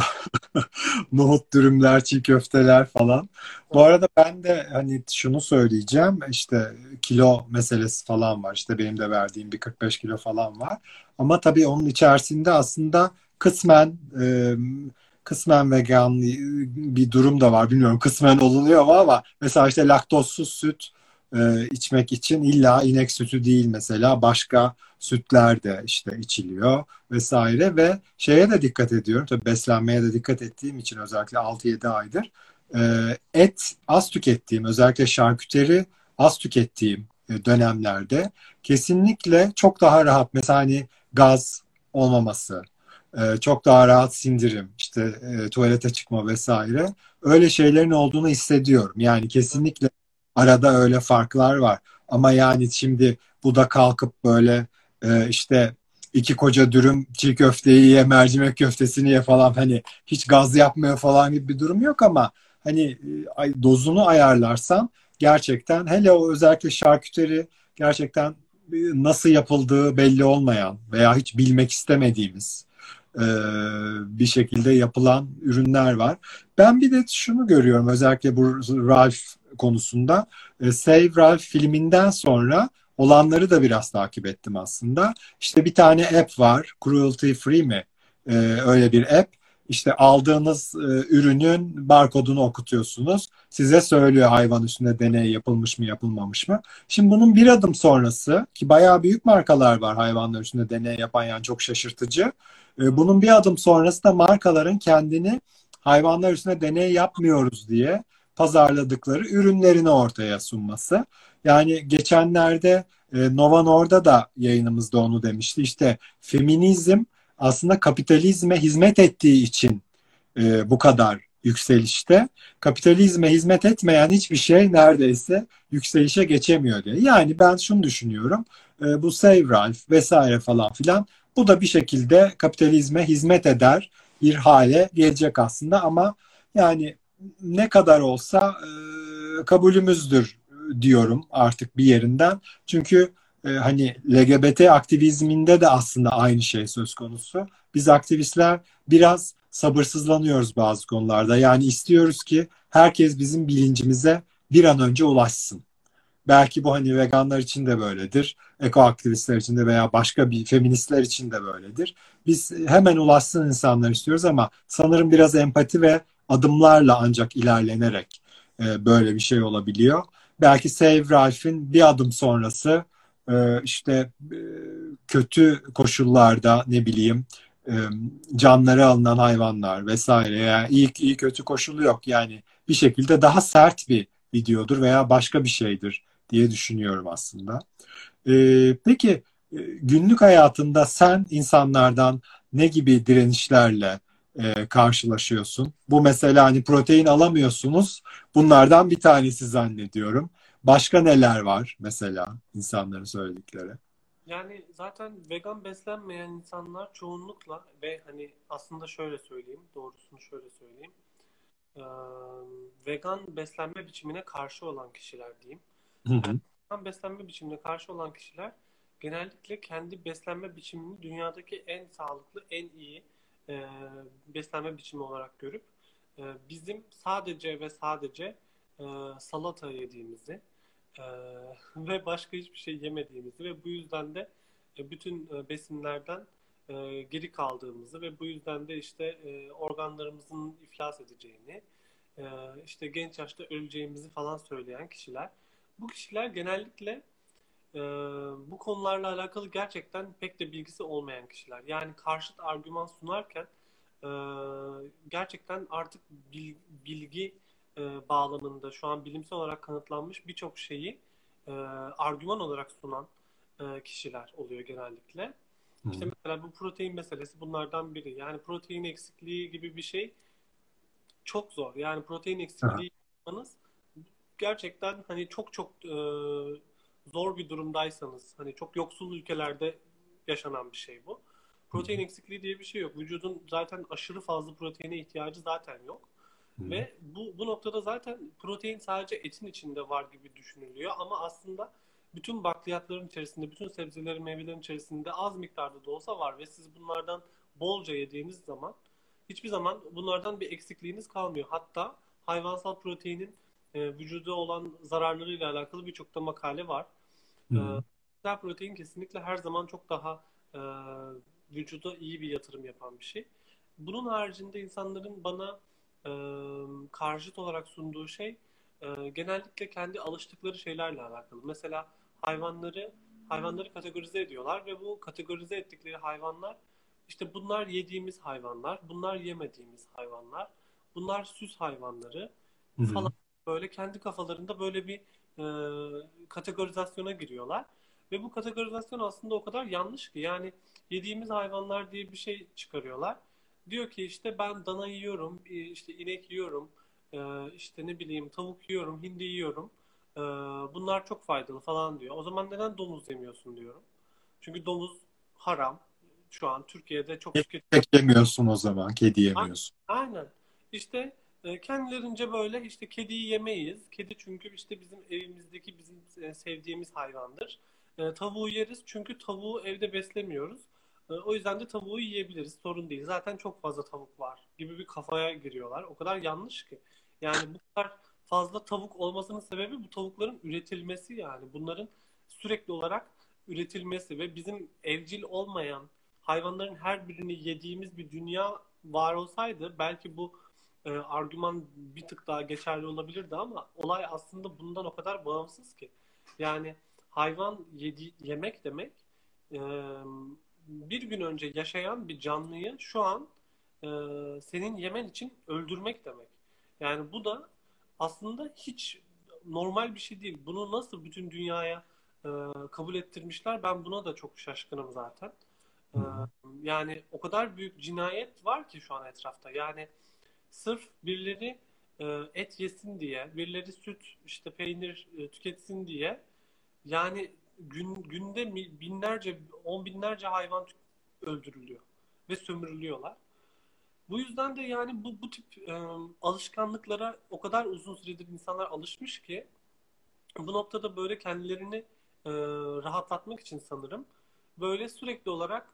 <laughs> Nohut dürümler, çiğ köfteler falan. Bu arada ben de hani şunu söyleyeceğim. İşte kilo meselesi falan var. İşte benim de verdiğim bir 45 kilo falan var. Ama tabii onun içerisinde aslında kısmen e, kısmen vegan bir durum da var. Bilmiyorum kısmen olunuyor mu ama mesela işte laktozsuz süt e, içmek için illa inek sütü değil mesela başka sütler de işte içiliyor vesaire ve şeye de dikkat ediyorum. Tabii beslenmeye de dikkat ettiğim için özellikle 6-7 aydır e, et az tükettiğim özellikle şarküteri az tükettiğim e, dönemlerde kesinlikle çok daha rahat mesela hani gaz olmaması, e, çok daha rahat sindirim, işte e, tuvalete çıkma vesaire öyle şeylerin olduğunu hissediyorum. Yani kesinlikle arada öyle farklar var. Ama yani şimdi bu da kalkıp böyle e, işte iki koca dürüm çiğ köfteyi ye, mercimek köftesini ye falan hani hiç gaz yapmıyor falan gibi bir durum yok ama hani e, dozunu ayarlarsan gerçekten hele o özellikle şarküteri gerçekten nasıl yapıldığı belli olmayan veya hiç bilmek istemediğimiz e, bir şekilde yapılan ürünler var. Ben bir de şunu görüyorum özellikle bu Ralph konusunda. E, Save Ralph filminden sonra olanları da biraz takip ettim aslında. İşte bir tane app var. Cruelty Free mi? E, öyle bir app. İşte aldığınız e, ürünün barkodunu okutuyorsunuz. Size söylüyor hayvan üstünde deney yapılmış mı yapılmamış mı. Şimdi bunun bir adım sonrası ki bayağı büyük markalar var hayvanlar üstünde deney yapan yani çok şaşırtıcı. E, bunun bir adım sonrası da markaların kendini hayvanlar üstünde deney yapmıyoruz diye pazarladıkları ürünlerini ortaya sunması. Yani geçenlerde e, Nova Norda da yayınımızda onu demişti. İşte feminizm aslında kapitalizme hizmet ettiği için e, bu kadar yükselişte. Kapitalizme hizmet etmeyen hiçbir şey neredeyse yükselişe geçemiyor diye. Yani ben şunu düşünüyorum. E, bu Save Ralph vesaire falan filan bu da bir şekilde kapitalizme hizmet eder bir hale gelecek aslında ama yani ne kadar olsa e, kabulümüzdür diyorum artık bir yerinden. Çünkü e, hani LGBT aktivizminde de aslında aynı şey söz konusu. Biz aktivistler biraz sabırsızlanıyoruz bazı konularda. Yani istiyoruz ki herkes bizim bilincimize bir an önce ulaşsın. Belki bu hani veganlar için de böyledir, eko aktivistler için de veya başka bir feministler için de böyledir. Biz hemen ulaşsın insanlar istiyoruz ama sanırım biraz empati ve adımlarla ancak ilerlenerek e, böyle bir şey olabiliyor. Belki Save Ralph'in bir adım sonrası e, işte e, kötü koşullarda ne bileyim e, canları alınan hayvanlar vesaire yani iyi, iyi kötü koşulu yok yani bir şekilde daha sert bir videodur veya başka bir şeydir diye düşünüyorum aslında. E, peki e, günlük hayatında sen insanlardan ne gibi direnişlerle e, karşılaşıyorsun? Bu mesela hani protein alamıyorsunuz. Bunlardan bir tanesi zannediyorum. Başka neler var mesela insanların söyledikleri? Yani zaten vegan beslenmeyen insanlar çoğunlukla ve hani aslında şöyle söyleyeyim, doğrusunu şöyle söyleyeyim. Ee, vegan beslenme biçimine karşı olan kişiler diyeyim. Hı hı. Vegan beslenme biçimine karşı olan kişiler genellikle kendi beslenme biçimini dünyadaki en sağlıklı, en iyi e, beslenme biçimi olarak görüp e, bizim sadece ve sadece e, salata yediğimizi e, ve başka hiçbir şey yemediğimizi ve bu yüzden de e, bütün e, besinlerden e, geri kaldığımızı ve bu yüzden de işte e, organlarımızın iflas edeceğini, e, işte genç yaşta öleceğimizi falan söyleyen kişiler. Bu kişiler genellikle e, bu konularla alakalı gerçekten pek de bilgisi olmayan kişiler. Yani karşıt argüman sunarken e, gerçekten artık bil- bilgi e, bağlamında şu an bilimsel olarak kanıtlanmış birçok şeyi e, argüman olarak sunan e, kişiler oluyor genellikle. Hı İşte mesela bu protein meselesi bunlardan biri. Yani protein eksikliği gibi bir şey çok zor. Yani protein eksikliği yapmanız gerçekten hani çok çok e, zor bir durumdaysanız hani çok yoksul ülkelerde yaşanan bir şey bu. Protein eksikliği diye bir şey yok. Vücudun zaten aşırı fazla proteine ihtiyacı zaten yok. Hı. Ve bu, bu noktada zaten protein sadece etin içinde var gibi düşünülüyor ama aslında bütün bakliyatların içerisinde, bütün sebzelerin, meyvelerin içerisinde az miktarda da olsa var ve siz bunlardan bolca yediğiniz zaman hiçbir zaman bunlardan bir eksikliğiniz kalmıyor. Hatta hayvansal proteinin e, vücuda olan zararlarıyla alakalı birçok da makale var. Hı. bitkisel protein kesinlikle her zaman çok daha e, vücuda iyi bir yatırım yapan bir şey. Bunun haricinde insanların bana e, karşıt olarak sunduğu şey e, genellikle kendi alıştıkları şeylerle alakalı. Mesela hayvanları hayvanları kategorize ediyorlar ve bu kategorize ettikleri hayvanlar işte bunlar yediğimiz hayvanlar, bunlar yemediğimiz hayvanlar, bunlar süs hayvanları falan böyle kendi kafalarında böyle bir e, kategorizasyona giriyorlar. Ve bu kategorizasyon aslında o kadar yanlış ki yani yediğimiz hayvanlar diye bir şey çıkarıyorlar. Diyor ki işte ben dana yiyorum, e, işte inek yiyorum, e, işte ne bileyim tavuk yiyorum, hindi yiyorum. E, bunlar çok faydalı falan diyor. O zaman neden domuz yemiyorsun diyorum. Çünkü domuz haram. Şu an Türkiye'de çok tüketiliyor. Tek yemiyorsun o zaman. Kedi yemiyorsun. Aynen. İşte kendilerince böyle işte kediyi yemeyiz. Kedi çünkü işte bizim evimizdeki bizim e, sevdiğimiz hayvandır. E, tavuğu yeriz çünkü tavuğu evde beslemiyoruz. E, O yüzden de tavuğu yiyebiliriz. Sorun değil. Zaten çok fazla tavuk var gibi bir kafaya giriyorlar. O kadar yanlış ki. Yani bu kadar fazla tavuk olmasının sebebi bu tavukların üretilmesi yani. Bunların sürekli olarak üretilmesi ve bizim evcil olmayan hayvanların her birini yediğimiz bir dünya var olsaydı belki bu e, argüman bir tık daha geçerli olabilirdi ama olay aslında bundan o kadar bağımsız ki. Yani hayvan yedi, yemek demek e, bir gün önce yaşayan bir canlıyı şu an e, senin yemen için öldürmek demek. Yani bu da aslında hiç normal bir şey değil. Bunu nasıl bütün dünyaya e, kabul ettirmişler ben buna da çok şaşkınım zaten. E, yani o kadar büyük cinayet var ki şu an etrafta. Yani sırf birileri e, et yesin diye, birileri süt, işte peynir e, tüketsin diye yani gün, günde binlerce, on binlerce hayvan öldürülüyor ve sömürülüyorlar. Bu yüzden de yani bu, bu tip e, alışkanlıklara o kadar uzun süredir insanlar alışmış ki bu noktada böyle kendilerini rahatlatmak için sanırım böyle sürekli olarak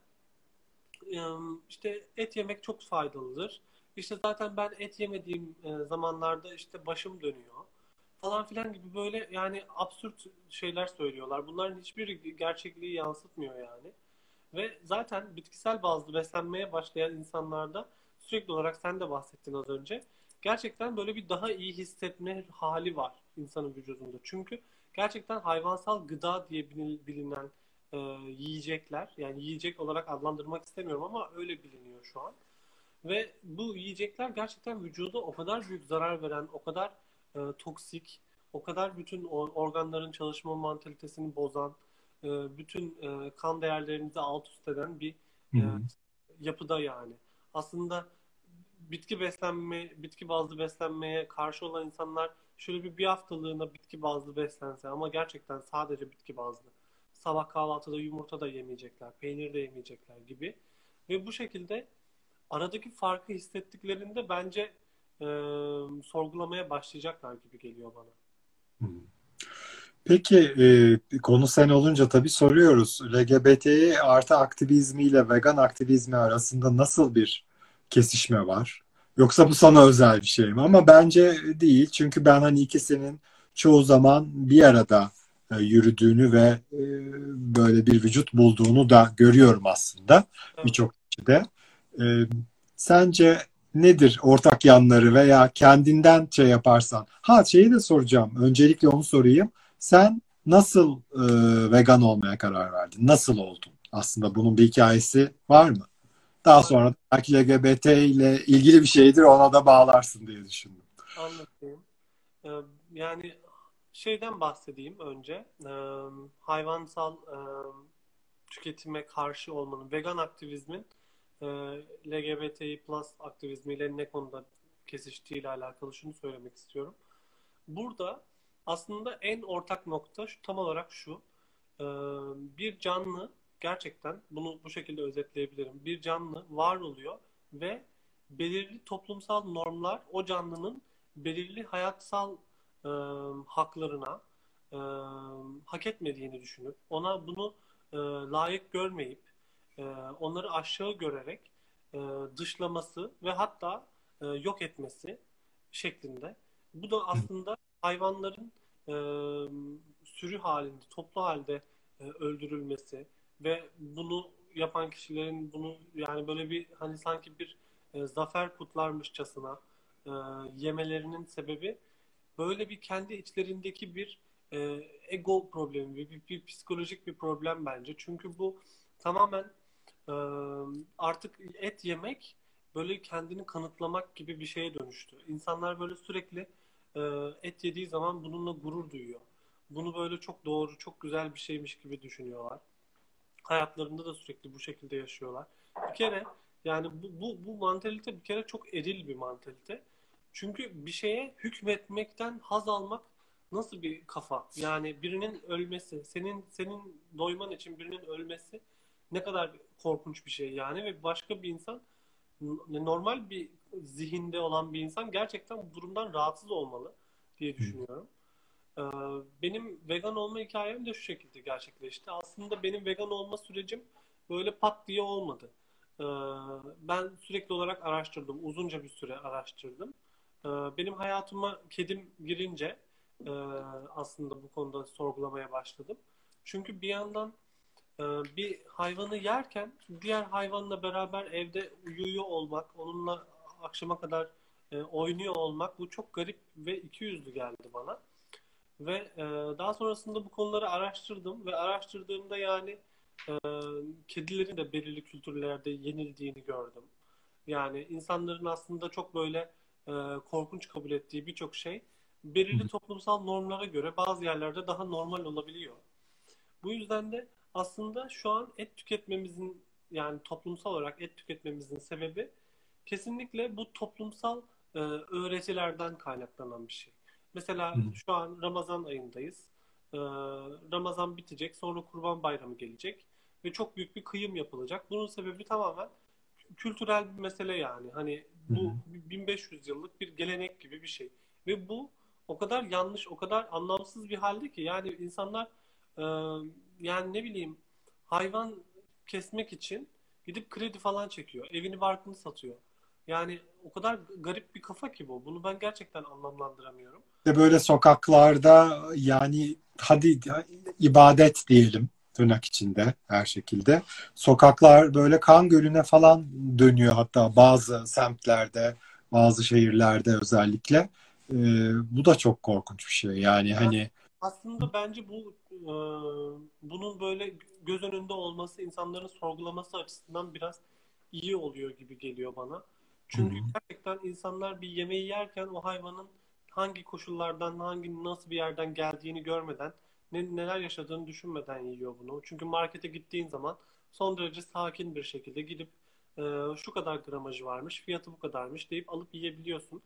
işte et yemek çok faydalıdır. İşte zaten ben et yemediğim e, zamanlarda işte başım dönüyor falan filan gibi böyle yani absürt şeyler söylüyorlar. Bunların hiçbiri gerçekliği yansıtmıyor yani. Ve zaten bitkisel bazlı beslenmeye başlayan insanlarda sürekli olarak sen de bahsettin az önce. Gerçekten böyle bir daha iyi hissetme hali var insanın vücudunda. Çünkü gerçekten hayvansal gıda diye bilin- bilinen e, yiyecekler, yani yiyecek olarak adlandırmak istemiyorum ama öyle biliniyor şu an. Ve bu yiyecekler gerçekten vücuda o kadar büyük zarar veren, o kadar e, toksik, o kadar bütün organların çalışma mantalitesini bozan, e, bütün e, kan değerlerinizi alt üst eden bir e, yapıda yani. Aslında bitki beslenme, bitki bazlı beslenmeye karşı olan insanlar şöyle bir bir haftalığına bitki bazlı beslense ama gerçekten sadece bitki bazlı. Sabah kahvaltıda yumurta da yemeyecekler, peynir de yemeyecekler gibi. Ve bu şekilde aradaki farkı hissettiklerinde bence e, sorgulamaya başlayacaklar gibi geliyor bana. Peki e, konu sen olunca tabii soruyoruz. LGBT artı aktivizmiyle vegan aktivizmi arasında nasıl bir kesişme var? Yoksa bu sana özel bir şey mi? Ama bence değil. Çünkü ben hani ikisinin çoğu zaman bir arada e, yürüdüğünü ve e, böyle bir vücut bulduğunu da görüyorum aslında Evet. birçok kişide. E, sence nedir ortak yanları veya kendinden şey yaparsan? Ha şeyi de soracağım. Öncelikle onu sorayım. Sen nasıl e, vegan olmaya karar verdin? Nasıl oldun? Aslında bunun bir hikayesi var mı? Daha sonra belki LGBT ile ilgili bir şeydir ona da bağlarsın diye düşündüm. Anlatayım. Ee, Yani şeyden bahsedeyim önce. Ee, Hayvansal e, tüketime karşı olmanın, vegan aktivizmin e, LGBTİ plus aktivizmiyle ne konuda kesiştiğiyle alakalı şunu söylemek istiyorum. Burada aslında en ortak nokta şu, tam olarak şu. Ee, Bir canlı gerçekten bunu bu şekilde özetleyebilirim. Bir canlı var oluyor ve belirli toplumsal normlar o canlının belirli hayatsal e, haklarına e, hak etmediğini düşünüp ona bunu e, layık görmeyip e, onları aşağı görerek e, dışlaması ve hatta e, yok etmesi şeklinde. Bu da aslında hayvanların e, sürü halinde, toplu halde e, öldürülmesi ve bunu yapan kişilerin bunu yani böyle bir hani sanki bir e, zafer kutlarmışçasına e, yemelerinin sebebi böyle bir kendi içlerindeki bir e, ego problemi, bir, bir, bir psikolojik bir problem bence. Çünkü bu tamamen artık et yemek böyle kendini kanıtlamak gibi bir şeye dönüştü. İnsanlar böyle sürekli et yediği zaman bununla gurur duyuyor. Bunu böyle çok doğru, çok güzel bir şeymiş gibi düşünüyorlar. Hayatlarında da sürekli bu şekilde yaşıyorlar. Bir kere yani bu, bu, bu mantalite bir kere çok eril bir mantalite. Çünkü bir şeye hükmetmekten haz almak nasıl bir kafa? Yani birinin ölmesi, senin senin doyman için birinin ölmesi ne kadar korkunç bir şey yani ve başka bir insan normal bir zihinde olan bir insan gerçekten bu durumdan rahatsız olmalı diye düşünüyorum. Ee, Benim vegan olma hikayem de şu şekilde gerçekleşti. Aslında benim vegan olma sürecim böyle pat diye olmadı. Ee, ben sürekli olarak araştırdım. Uzunca bir süre araştırdım. Ee, benim hayatıma kedim girince e, aslında bu konuda sorgulamaya başladım. Çünkü bir yandan bir hayvanı yerken diğer hayvanla beraber evde uyuyor olmak, onunla akşama kadar e, oynuyor olmak bu çok garip ve ikiyüzlü geldi bana. Ve e, daha sonrasında bu konuları araştırdım ve araştırdığımda yani e, kedilerin de belirli kültürlerde yenildiğini gördüm. Yani insanların aslında çok böyle korkunç kabul ettiği birçok şey belirli toplumsal normlara göre bazı yerlerde daha normal olabiliyor. Bu yüzden de aslında şu an et tüketmemizin yani toplumsal olarak et tüketmemizin sebebi kesinlikle bu toplumsal e, öğretilerden kaynaklanan bir şey. Mesela Hı. şu an Ramazan ayındayız. Ee, Ramazan bitecek, sonra Kurban Bayramı gelecek ve çok büyük bir kıyım yapılacak. Bunun sebebi tamamen kültürel bir mesele yani. Hani bu hı. 1500 yıllık bir gelenek gibi bir şey. Ve bu o kadar yanlış, o kadar anlamsız bir halde ki yani insanlar e, yani ne bileyim hayvan kesmek için gidip kredi falan çekiyor. Evini barkını satıyor. Yani o kadar garip bir kafa ki bu. Bunu ben gerçekten anlamlandıramıyorum. de böyle sokaklarda yani hadi ibadet diyelim tırnak içinde her şekilde. Sokaklar böyle kan gölüne falan dönüyor hatta bazı semtlerde, bazı şehirlerde özellikle. Ee, bu da çok korkunç bir şey. Yani hani Aslında bence bu e, bunun böyle göz önünde olması insanların sorgulaması açısından biraz iyi oluyor gibi geliyor bana. Çünkü Hı hı. gerçekten insanlar bir yemeği yerken o hayvanın hangi koşullardan, hangi nasıl bir yerden geldiğini görmeden, ne, neler yaşadığını düşünmeden yiyor bunu. Çünkü markete gittiğin zaman son derece sakin bir şekilde gidip e, şu kadar gramajı varmış, fiyatı bu kadarmış deyip alıp yiyebiliyorsun.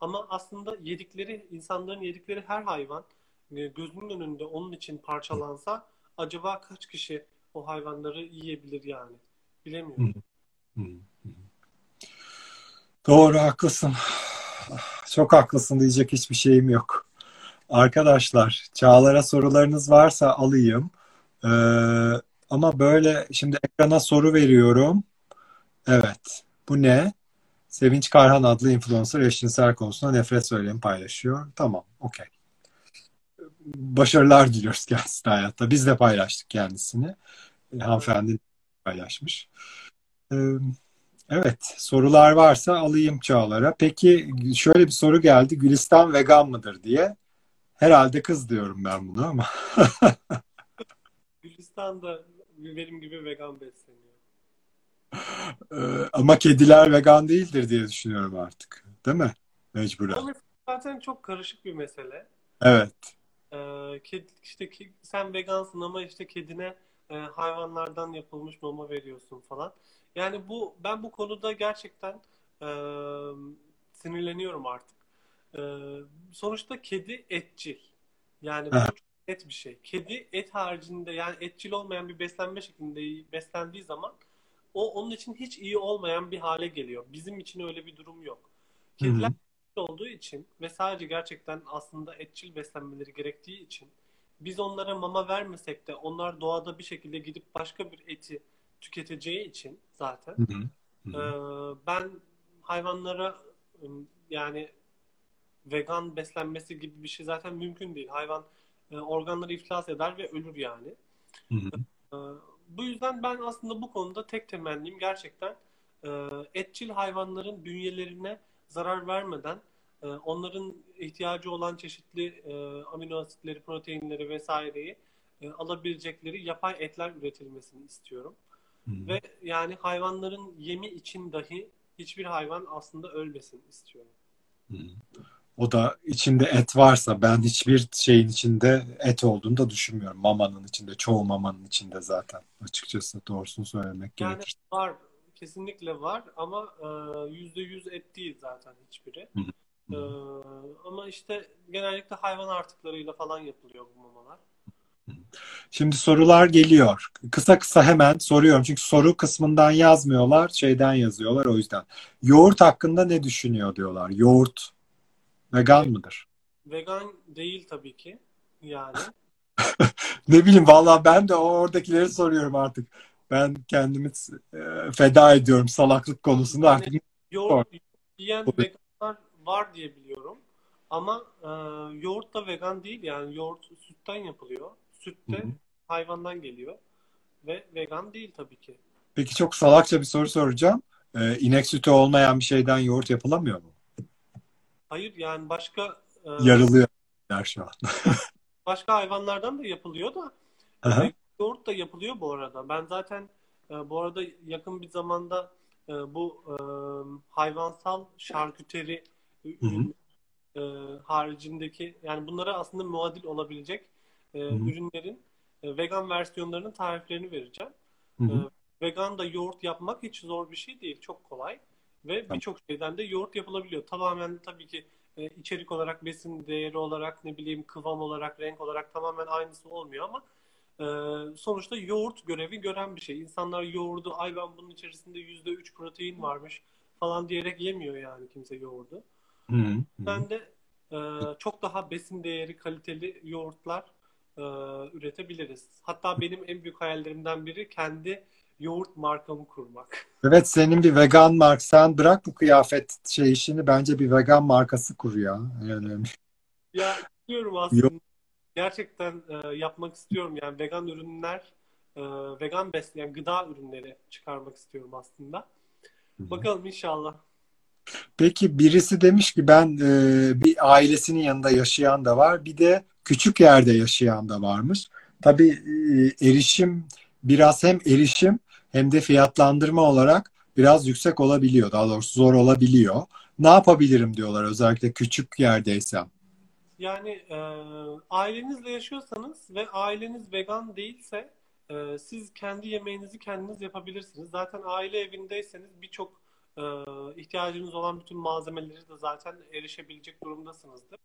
Ama aslında yedikleri, insanların yedikleri her hayvan gözünün önünde onun için parçalansa acaba kaç kişi o hayvanları yiyebilir yani? Bilemiyorum. Hı hı. Doğru haklısın. Çok haklısın diyecek hiçbir şeyim yok. Arkadaşlar, Çağlar'a sorularınız varsa alayım. Ee, ama böyle şimdi ekrana soru veriyorum. Evet. Bu ne? Sevinç Karhan adlı influencer eşcinsel konusunda nefret söylemi paylaşıyor. Tamam, okey. Başarılar diliyoruz kendisine hayatta. Biz de paylaştık kendisini. Hanımefendi paylaşmış. Ee, Evet, sorular varsa alayım Çağlar'a. Peki şöyle bir soru geldi. Gülistan vegan mıdır diye. Herhalde kız diyorum ben bunu ama. <laughs> Gülistan da benim gibi vegan besleniyor. Ee, ama kediler vegan değildir diye düşünüyorum artık. Değil mi? Mecburen. Zaten çok karışık bir mesele. Evet. Ee, kedi, işte ki, sen vegansın ama işte kedine e, hayvanlardan yapılmış mama veriyorsun falan. Yani bu ben bu konuda gerçekten e, sinirleniyorum artık. E, sonuçta kedi etçil. Yani bu çok net bir şey. Kedi et haricinde yani etçil olmayan bir beslenme şeklinde beslendiği zaman o onun için hiç iyi olmayan bir hale geliyor. Bizim için öyle bir durum yok. Hı hı. Olduğu için ve sadece gerçekten aslında etçil beslenmeleri gerektiği için biz onlara mama vermesek de onlar doğada bir şekilde gidip başka bir eti tüketeceği için zaten Hı hı. Hı e, ben hayvanlara yani vegan beslenmesi gibi bir şey zaten mümkün değil. Hayvan e, organları iflas eder ve ölür yani. Hı hı. E, bu yüzden ben aslında bu konuda tek temennim gerçekten e, etçil hayvanların bünyelerine zarar vermeden e, onların ihtiyacı olan çeşitli e, amino asitleri, proteinleri vesaireyi e, alabilecekleri yapay etler üretilmesini istiyorum. Hı. Ve yani hayvanların yemi için dahi hiçbir hayvan aslında ölmesin istiyorum. Hı. O da içinde et varsa ben hiçbir şeyin içinde et olduğunu da düşünmüyorum. Mamanın içinde, çoğu mamanın içinde zaten açıkçası doğrusunu söylemek Yani gerekirse. var, kesinlikle var ama e, yüzde yüz et değil zaten hiçbiri. Hı hı. E, hı. ama işte genellikle hayvan artıklarıyla falan yapılıyor bu mamalar. Şimdi sorular geliyor. Kısa kısa hemen soruyorum. Çünkü soru kısmından yazmıyorlar, şeyden yazıyorlar o yüzden. Yoğurt hakkında ne düşünüyor diyorlar. Yoğurt vegan mıdır? Vegan değil tabii ki. Yani <laughs> Ne bileyim vallahi ben de o oradakileri soruyorum artık. Ben kendimi e, feda ediyorum salaklık konusunda Yani artık. yoğurt yiyen veganlar var diye biliyorum. Ama e, yoğurt da vegan değil yani yoğurt sütten yapılıyor. Süt de Hı hı. hayvandan geliyor ve vegan değil tabii ki. Peki çok salakça bir soru soracağım. E, inek sütü olmayan bir şeyden yoğurt yapılamıyor mu? Hayır yani başka e, Yarılıyor şu an. başka hayvanlardan da yapılıyor da Aha. Yoğurt da yapılıyor bu arada. Ben zaten e, bu arada yakın bir zamanda e, bu e, hayvansal şarküteri ürün e, haricindeki yani bunlara aslında muadil olabilecek e, hı. ürünlerin e, vegan versiyonlarının tariflerini vereceğim. Hı hı. E, vegan da yoğurt yapmak hiç zor bir şey değil. Çok kolay. Ve Tamam. birçok şeyden de yoğurt yapılabiliyor. Tamamen tabii ki e, içerik olarak, besin değeri olarak, ne bileyim kıvam olarak, renk olarak tamamen aynısı olmuyor ama sonuçta yoğurt görevi gören bir şey. İnsanlar yoğurdu, ay ben bunun içerisinde %3 protein varmış falan diyerek yemiyor yani kimse yoğurdu. Hı hı. Ben de e, çok daha besin değeri kaliteli yoğurtlar e, üretebiliriz. Hatta benim en büyük hayallerimden biri kendi yoğurt markamı kurmak. <laughs> Evet senin bir vegan mark sen bırak bu kıyafet şey işini bence bir vegan markası kur ya. Yani, Ya istiyorum aslında. Gerçekten e, yapmak istiyorum. Yani vegan ürünler, e, vegan besleyen gıda ürünleri çıkarmak istiyorum aslında. Bakalım inşallah. Peki birisi demiş ki ben e, bir ailesinin yanında yaşayan da var bir de küçük yerde yaşayan da varmış. Tabii e, erişim biraz hem erişim hem de fiyatlandırma olarak biraz yüksek olabiliyor. Daha doğrusu zor olabiliyor. Ne yapabilirim diyorlar özellikle küçük yerdeysem. Yani e, ailenizle yaşıyorsanız ve aileniz vegan değilse e, siz kendi yemeğinizi kendiniz yapabilirsiniz. Zaten aile evindeyseniz birçok e, ihtiyacınız olan bütün malzemeleri de zaten erişebilecek durumdasınızdır.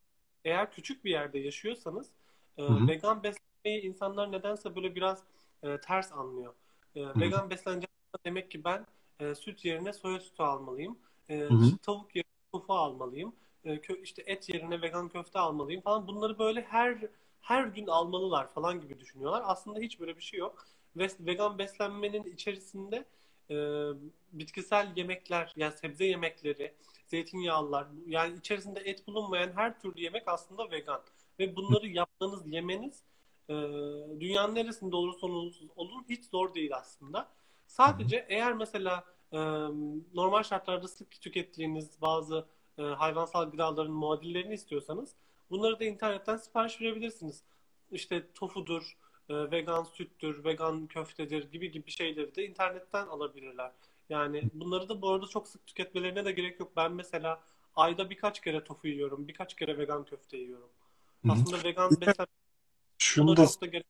Eğer küçük bir yerde yaşıyorsanız e, Hı hı. vegan beslenmeyi insanlar nedense böyle biraz e, ters anlıyor. E, hı. vegan besleneceğim demek ki ben e, süt yerine soya sütü almalıyım. E, Hı hı. tavuk yerine tofu almalıyım. E, işte et yerine vegan köfte almalıyım falan. Bunları böyle her her gün almalılar falan gibi düşünüyorlar. Aslında hiç böyle bir şey yok. Ve vegan beslenmenin içerisinde e, bitkisel yemekler, yani sebze yemekleri, zeytinyağlılar, yani içerisinde et bulunmayan her türlü yemek aslında vegan. Ve bunları yapmanız, yemeniz e, dünyanın neresinde olursa olun hiç zor değil aslında. Sadece eğer mesela e, normal şartlarda sık tükettiğiniz bazı e, hayvansal gıdaların muadillerini istiyorsanız bunları da internetten sipariş verebilirsiniz. İşte tofudur, e, vegan süttür, vegan köftedir gibi gibi şeyleri de internetten alabilirler. Yani bunları da bu arada çok sık tüketmelerine de gerek yok. Ben mesela ayda birkaç kere tofu yiyorum, birkaç kere vegan köfte yiyorum. Aslında vegan beslenme Şunu da da gerek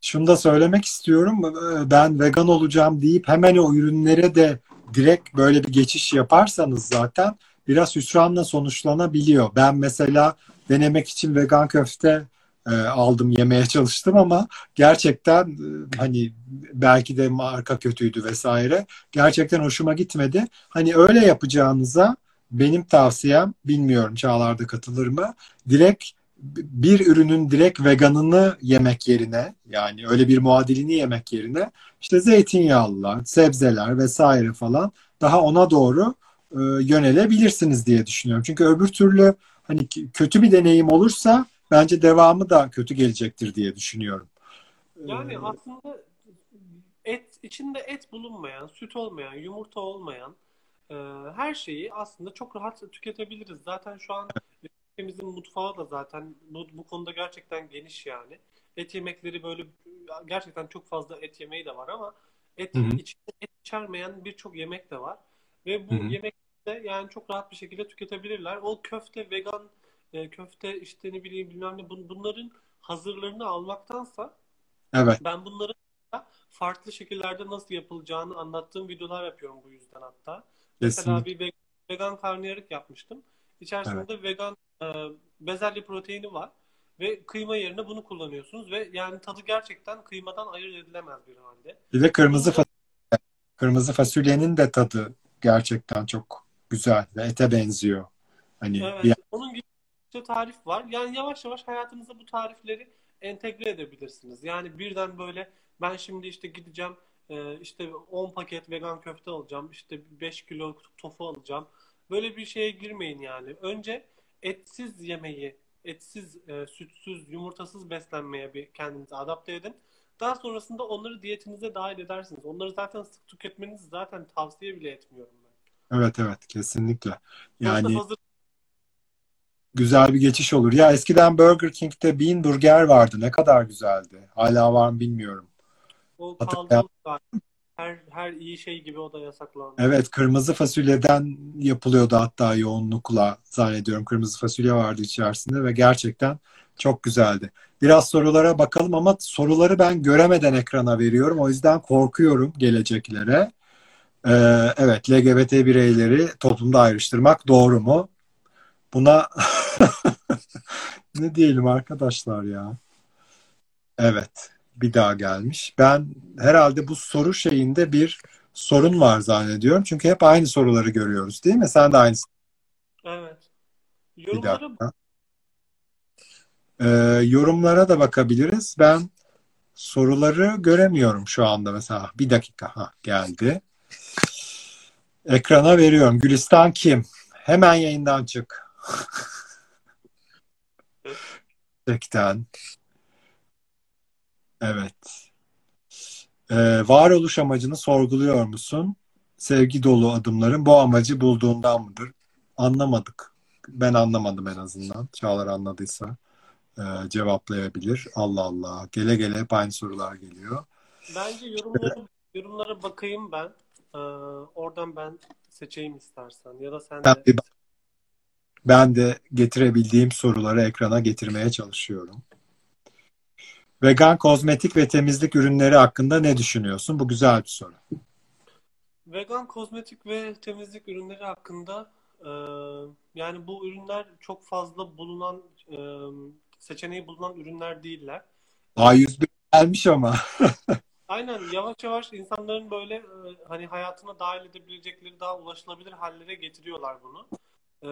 Şunu da söylemek istiyorum. Ee, Ben vegan olacağım deyip hemen o ürünlere de direkt böyle bir geçiş yaparsanız zaten biraz hüsranla sonuçlanabiliyor. Ben mesela denemek için vegan köfte e, aldım, yemeye çalıştım ama gerçekten e, hani belki de marka kötüydü vesaire. Gerçekten hoşuma gitmedi. Hani öyle yapacağınıza benim tavsiyem, bilmiyorum Çağlar'da katılır mı? Direkt bir ürünün direkt veganını yemek yerine yani öyle bir muadilini yemek yerine işte zeytinyağlılar, sebzeler vesaire falan daha ona doğru e, yönelebilirsiniz diye düşünüyorum. Çünkü öbür türlü hani kötü bir deneyim olursa bence devamı da kötü gelecektir diye düşünüyorum. Yani Ee, aslında et içinde et bulunmayan, süt olmayan, yumurta olmayan e, her şeyi aslında çok rahat tüketebiliriz. Zaten şu an ülkemizin mutfağı da zaten bu, bu konuda gerçekten geniş yani. Et yemekleri böyle gerçekten çok fazla et yemeği de var ama et Hı hı. içinde et içermeyen birçok yemek de var. Ve bu Hı hı. Yani çok rahat bir şekilde tüketebilirler. O köfte, vegan e, köfte işte ne bileyim bilmem ne bun- bunların hazırlarını almaktansa evet, ben bunları da farklı şekillerde nasıl yapılacağını anlattığım videolar yapıyorum bu yüzden hatta. Mesela kesinlikle. bir ve- vegan karnıyarık yapmıştım. İçerisinde vegan e, bezelye proteini var ve kıyma yerine bunu kullanıyorsunuz ve yani tadı gerçekten kıymadan ayırt edilemez bir halde. Bir de kırmızı fasulye, kırmızı fasulyenin de tadı gerçekten çok güzel ve ete benziyor. Hani bir Evet, onun gibi işte tarif var. Yani yavaş yavaş hayatınıza bu tarifleri entegre edebilirsiniz. Yani birden böyle ben şimdi işte gideceğim e, işte 10 paket vegan köfte alacağım, işte 5 kilo tofu alacağım. Böyle bir şeye girmeyin yani. Önce etsiz yemeği, etsiz, e, sütsüz, yumurtasız beslenmeye bir kendinizi adapte edin. Daha sonrasında onları diyetinize dahil edersiniz. Onları zaten sık tüketmenizi zaten tavsiye bile etmiyorum. Evet evet kesinlikle. Yani hazır güzel bir geçiş olur. Ya eskiden Burger King'de Bean Burger vardı. Ne kadar güzeldi. Hala var mı bilmiyorum. o kaldı. Her, her iyi şey gibi o da yasaklandı. Evet kırmızı fasulyeden yapılıyordu hatta yoğunlukla zannediyorum. Kırmızı fasulye vardı içerisinde ve gerçekten çok güzeldi. Biraz sorulara bakalım ama soruları ben göremeden ekrana veriyorum. O yüzden korkuyorum geleceklere. Ee, evet LGBT bireyleri toplumda ayrıştırmak doğru mu? Buna <laughs> ne diyelim arkadaşlar ya? Evet, bir daha gelmiş. Ben herhalde bu soru şeyinde bir sorun var zannediyorum. Çünkü hep aynı soruları görüyoruz, değil mi? Sen de aynı. Evet. Bir Yorumları dakika. Ee, yorumlara da bakabiliriz. Ben soruları göremiyorum şu anda mesela. Bir dakika. Ha, geldi. Ekrana veriyorum. Gülistan kim? Hemen yayından çık. Gerçekten. Evet. Ee, varoluş amacını sorguluyor musun? Sevgi dolu adımların bu amacı bulduğundan mıdır? Anlamadık. Ben anlamadım en azından. Çağlar anladıysa e, cevaplayabilir. Allah Allah. Gele gele hep aynı sorular geliyor. Bence yorumları, yorumlara bakayım ben. Ee, oradan ben seçeyim istersen. Ya da sen Ben, de. de- ben de getirebildiğim soruları ekrana getirmeye çalışıyorum. Vegan kozmetik ve temizlik ürünleri hakkında ne düşünüyorsun? Bu güzel bir soru. Vegan kozmetik ve temizlik ürünleri hakkında e, yani bu ürünler çok fazla bulunan e, seçeneği bulunan ürünler değiller. A101 gelmiş ama. <laughs> Aynen yavaş yavaş insanların böyle e, hani hayatına dahil edebilecekleri daha ulaşılabilir hallere getiriyorlar bunu. E,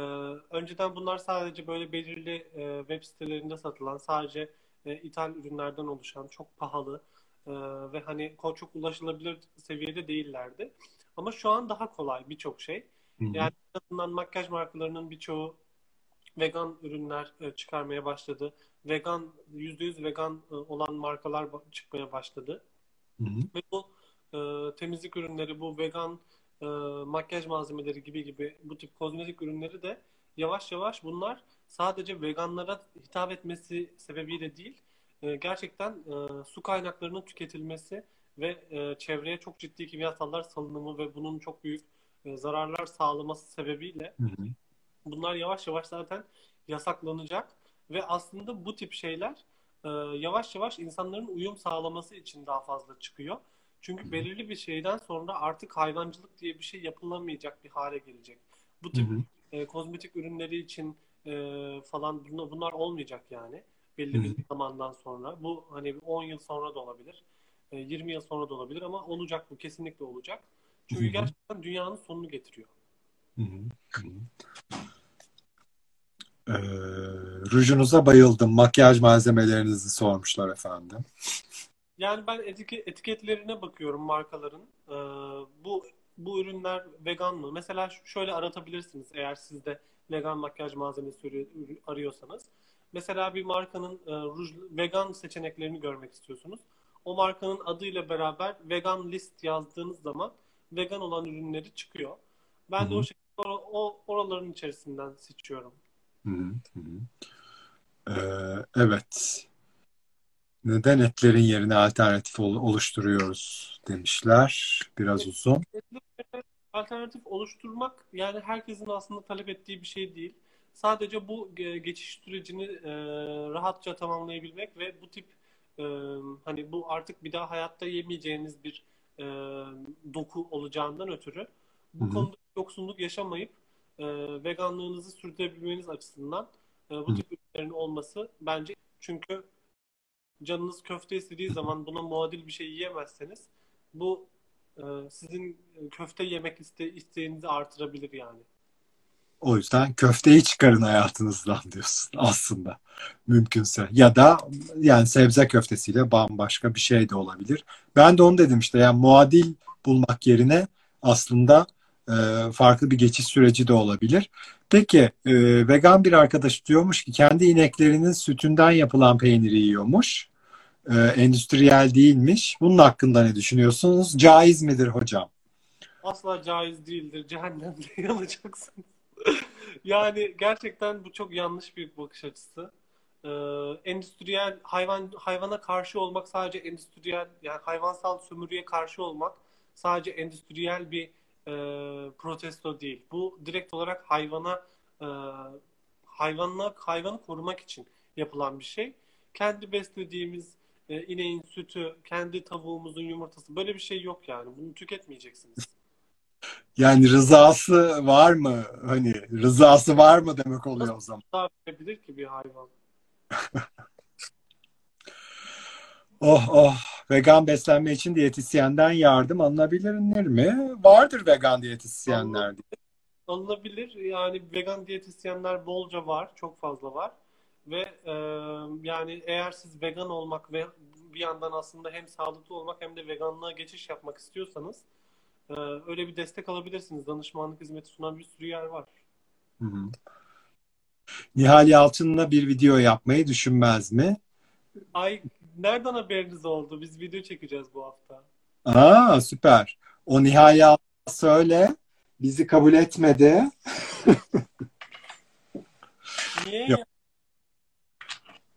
önceden bunlar sadece böyle belirli e, web sitelerinde satılan sadece e, ithal ürünlerden oluşan çok pahalı e, ve hani çok ulaşılabilir seviyede değillerdi. Ama şu an daha kolay birçok şey. Yani en azından makyaj markalarının birçoğu vegan ürünler e, çıkarmaya başladı. Vegan, %100 vegan e, olan markalar çıkmaya başladı. Hı hı. Ve bu e, temizlik ürünleri, bu vegan e, makyaj malzemeleri gibi gibi bu tip kozmetik ürünleri de yavaş yavaş bunlar sadece veganlara hitap etmesi sebebiyle değil, e, gerçekten e, su kaynaklarının tüketilmesi ve e, çevreye çok ciddi kimyasallar salınımı ve bunun çok büyük e, zararlar sağlaması sebebiyle Hı hı. bunlar yavaş yavaş zaten yasaklanacak ve aslında bu tip şeyler e, yavaş yavaş insanların uyum sağlaması için daha fazla çıkıyor. Çünkü belirli bir şeyden sonra artık hayvancılık diye bir şey yapılamayacak bir hale gelecek. Bu tip hı. e, kozmetik ürünleri için e, falan bunlar, bunlar olmayacak yani belli hı. bir zamandan sonra. Bu hani 10 yıl sonra da olabilir, e, 20 yıl sonra da olabilir ama olacak bu kesinlikle olacak. Çünkü Hı hı. gerçekten dünyanın sonunu getiriyor. Hı hı. Hı hı. Ee, rujunuza bayıldım. Makyaj malzemelerinizi sormuşlar efendim. Yani ben etike- etiketlerine bakıyorum markaların. Ee, bu bu ürünler vegan mı? Mesela şöyle aratabilirsiniz eğer siz de vegan makyaj malzemesi arıyorsanız. Mesela bir markanın e, ruj vegan seçeneklerini görmek istiyorsunuz. O markanın adıyla beraber vegan list yazdığınız zaman vegan olan ürünleri çıkıyor. Ben de hı. o şekilde or- o oraların içerisinden seçiyorum. Hı hı. Ee, evet. Neden etlerin yerine alternatif ol- oluşturuyoruz demişler. Biraz uzun. Alternatif oluşturmak yani herkesin aslında talep ettiği bir şey değil. Sadece bu ge- geçiş sürecini e, rahatça tamamlayabilmek ve bu tip e, hani bu artık bir daha hayatta yemeyeceğiniz bir e, doku olacağından ötürü bu hı. konuda yoksunluk yaşamayıp e, veganlığınızı sürdürebilmeniz açısından e, bu tip ürünlerin olması bence çünkü canınız köfte istediği zaman buna muadil bir şey yiyemezseniz bu e, sizin köfte yemek iste, isteğinizi artırabilir yani. O yüzden köfteyi çıkarın hayatınızdan diyorsun aslında mümkünse. Ya da yani sebze köftesiyle bambaşka bir şey de olabilir. Ben de onu dedim işte yani muadil bulmak yerine aslında farklı bir geçiş süreci de olabilir. Peki e, vegan bir arkadaş diyormuş ki kendi ineklerinin sütünden yapılan peyniri yiyormuş. E, endüstriyel değilmiş. Bunun hakkında ne düşünüyorsunuz? Caiz midir hocam? Asla caiz değildir. Cehennemde <laughs> yanacaksınız. yani gerçekten bu çok yanlış bir bakış açısı. Ee, endüstriyel hayvan hayvana karşı olmak sadece endüstriyel yani hayvansal sömürüye karşı olmak sadece endüstriyel bir e, protesto değil. Bu direkt olarak hayvana e, hayvanla hayvanı korumak için yapılan bir şey. Kendi beslediğimiz e, ineğin sütü, kendi tavuğumuzun yumurtası böyle bir şey yok yani. Bunu tüketmeyeceksiniz. Yani rızası var mı? Hani rızası var mı demek oluyor o zaman. Daha verebilir ki bir hayvan. <laughs> Oh oh vegan beslenme için diyetisyenden yardım alınabilir mi? Vardır vegan diyetisyenler. Alınabilir. Yani vegan diyetisyenler bolca var. Çok fazla var. Ve e, yani eğer siz vegan olmak ve bir yandan aslında hem sağlıklı olmak hem de veganlığa geçiş yapmak istiyorsanız e, öyle bir destek alabilirsiniz. Danışmanlık hizmeti sunan bir sürü yer var. Hı hı. Nihal Yalçın'la bir video yapmayı düşünmez mi? Ay nereden haberiniz oldu? Biz video çekeceğiz bu hafta. Aa süper. O Yalçın söyle. Bizi kabul etmedi. Niye Yok.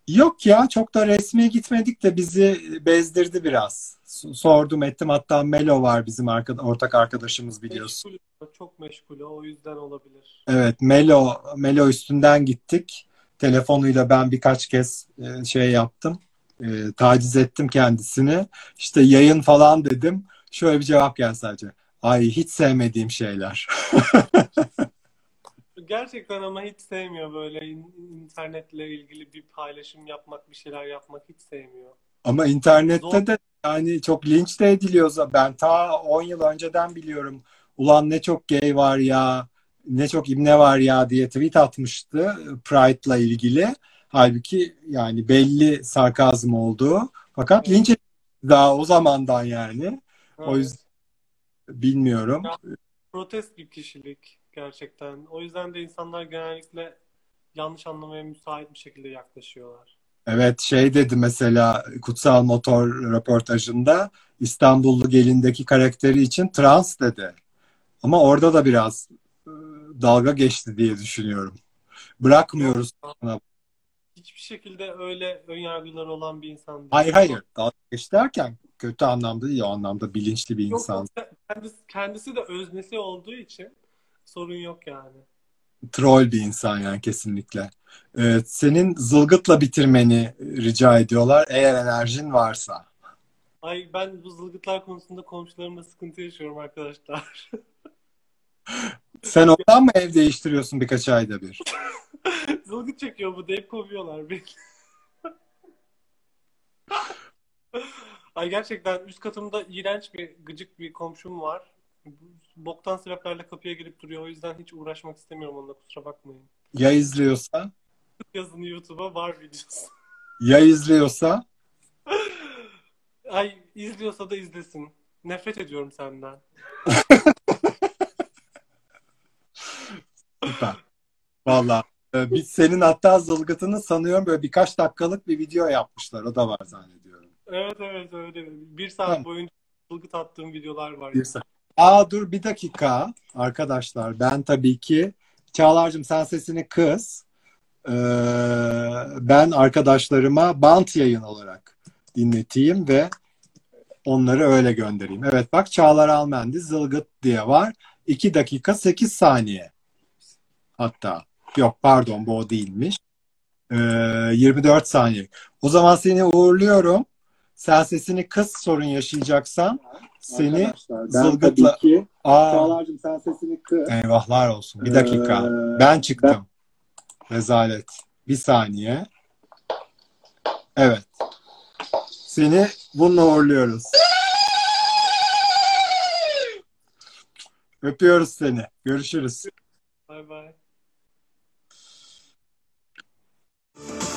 Yok ya çok da resmi gitmedik de bizi bezdirdi biraz. Sordum ettim hatta Melo var bizim arka- ortak arkadaşımız biliyorsun. Meşgul, çok meşgul o yüzden olabilir. Evet Melo Melo üstünden gittik. Telefonuyla ben birkaç kez e, şey yaptım. E, taciz ettim kendisini. İşte yayın falan dedim. Şöyle bir cevap geldi sadece. Ay hiç sevmediğim şeyler. <laughs> Gerçekten ama hiç sevmiyor böyle in- internetle ilgili bir paylaşım yapmak, bir şeyler yapmak hiç sevmiyor. Ama internette Zor. de yani çok linç de ediliyor. Ben ta 10 yıl önceden biliyorum. Ulan ne çok gay var ya, ne çok ibne var ya diye tweet atmıştı Pride'la ilgili. Halbuki yani belli sarkazm olduğu. Fakat linç edildi daha o zamandan yani. O Evet. yüzden bilmiyorum. Protest bir kişilik gerçekten. O yüzden de insanlar genellikle yanlış anlamaya müsait bir şekilde yaklaşıyorlar. Evet şey dedi mesela Kutsal Motor röportajında İstanbullu gelindeki karakteri için trans dedi. Ama orada da biraz e, dalga geçti diye düşünüyorum. Bırakmıyoruz. Hiçbir şekilde öyle önyargıları olan bir insan değil. Hayır hayır. Dalga geç derken kötü anlamda değil o anlamda bilinçli bir Yok, insan. kendisi, kendisi de öznesi olduğu için sorun yok yani. Troll bir insan yani kesinlikle. Evet, senin zılgıtla bitirmeni rica ediyorlar eğer enerjin varsa. Ay ben bu zılgıtlar konusunda komşularımla sıkıntı yaşıyorum arkadaşlar. <laughs> Sen ondan mı ev değiştiriyorsun birkaç ayda bir? <laughs> Zılgıt çekiyor bu deyip kovuyorlar beni. <laughs> Ay gerçekten üst katımda iğrenç bir gıcık bir komşum var. Boktan sebeplerle kapıya gelip duruyor. O yüzden hiç uğraşmak istemiyorum onunla kusura bakmayın. Ya izliyorsa? Yazın YouTube'a var videosu. <laughs> Ya izliyorsa? Ay izliyorsa da izlesin. Nefret ediyorum senden. Süper. Valla. Ee, Biz senin hatta zılgıtını sanıyorum böyle birkaç dakikalık bir video yapmışlar. O da var zannediyorum. Evet evet öyle. Bir saat Tamam. boyunca zılgıt attığım videolar var. Bir Aa dur bir dakika arkadaşlar. Ben tabii ki Çağlar'cığım sen sesini kıs. Ee, ben arkadaşlarıma bant yayın olarak dinleteyim ve onları öyle göndereyim. Evet bak Çağlar Almendi zılgıt diye var. 2 dakika 8 saniye. Hatta yok pardon bu o değilmiş. Ee, 24 saniye. O zaman seni uğurluyorum. Sen sesini kıs sorun yaşayacaksan seni zılgıtla... Aa, Çağlar'cığım sen sesini kır. eyvahlar olsun. Bir dakika. Ee, Ben çıktım. Rezalet. Bir saniye. Evet. Seni bununla uğurluyoruz. Öpüyoruz seni. Görüşürüz. Bay bay. you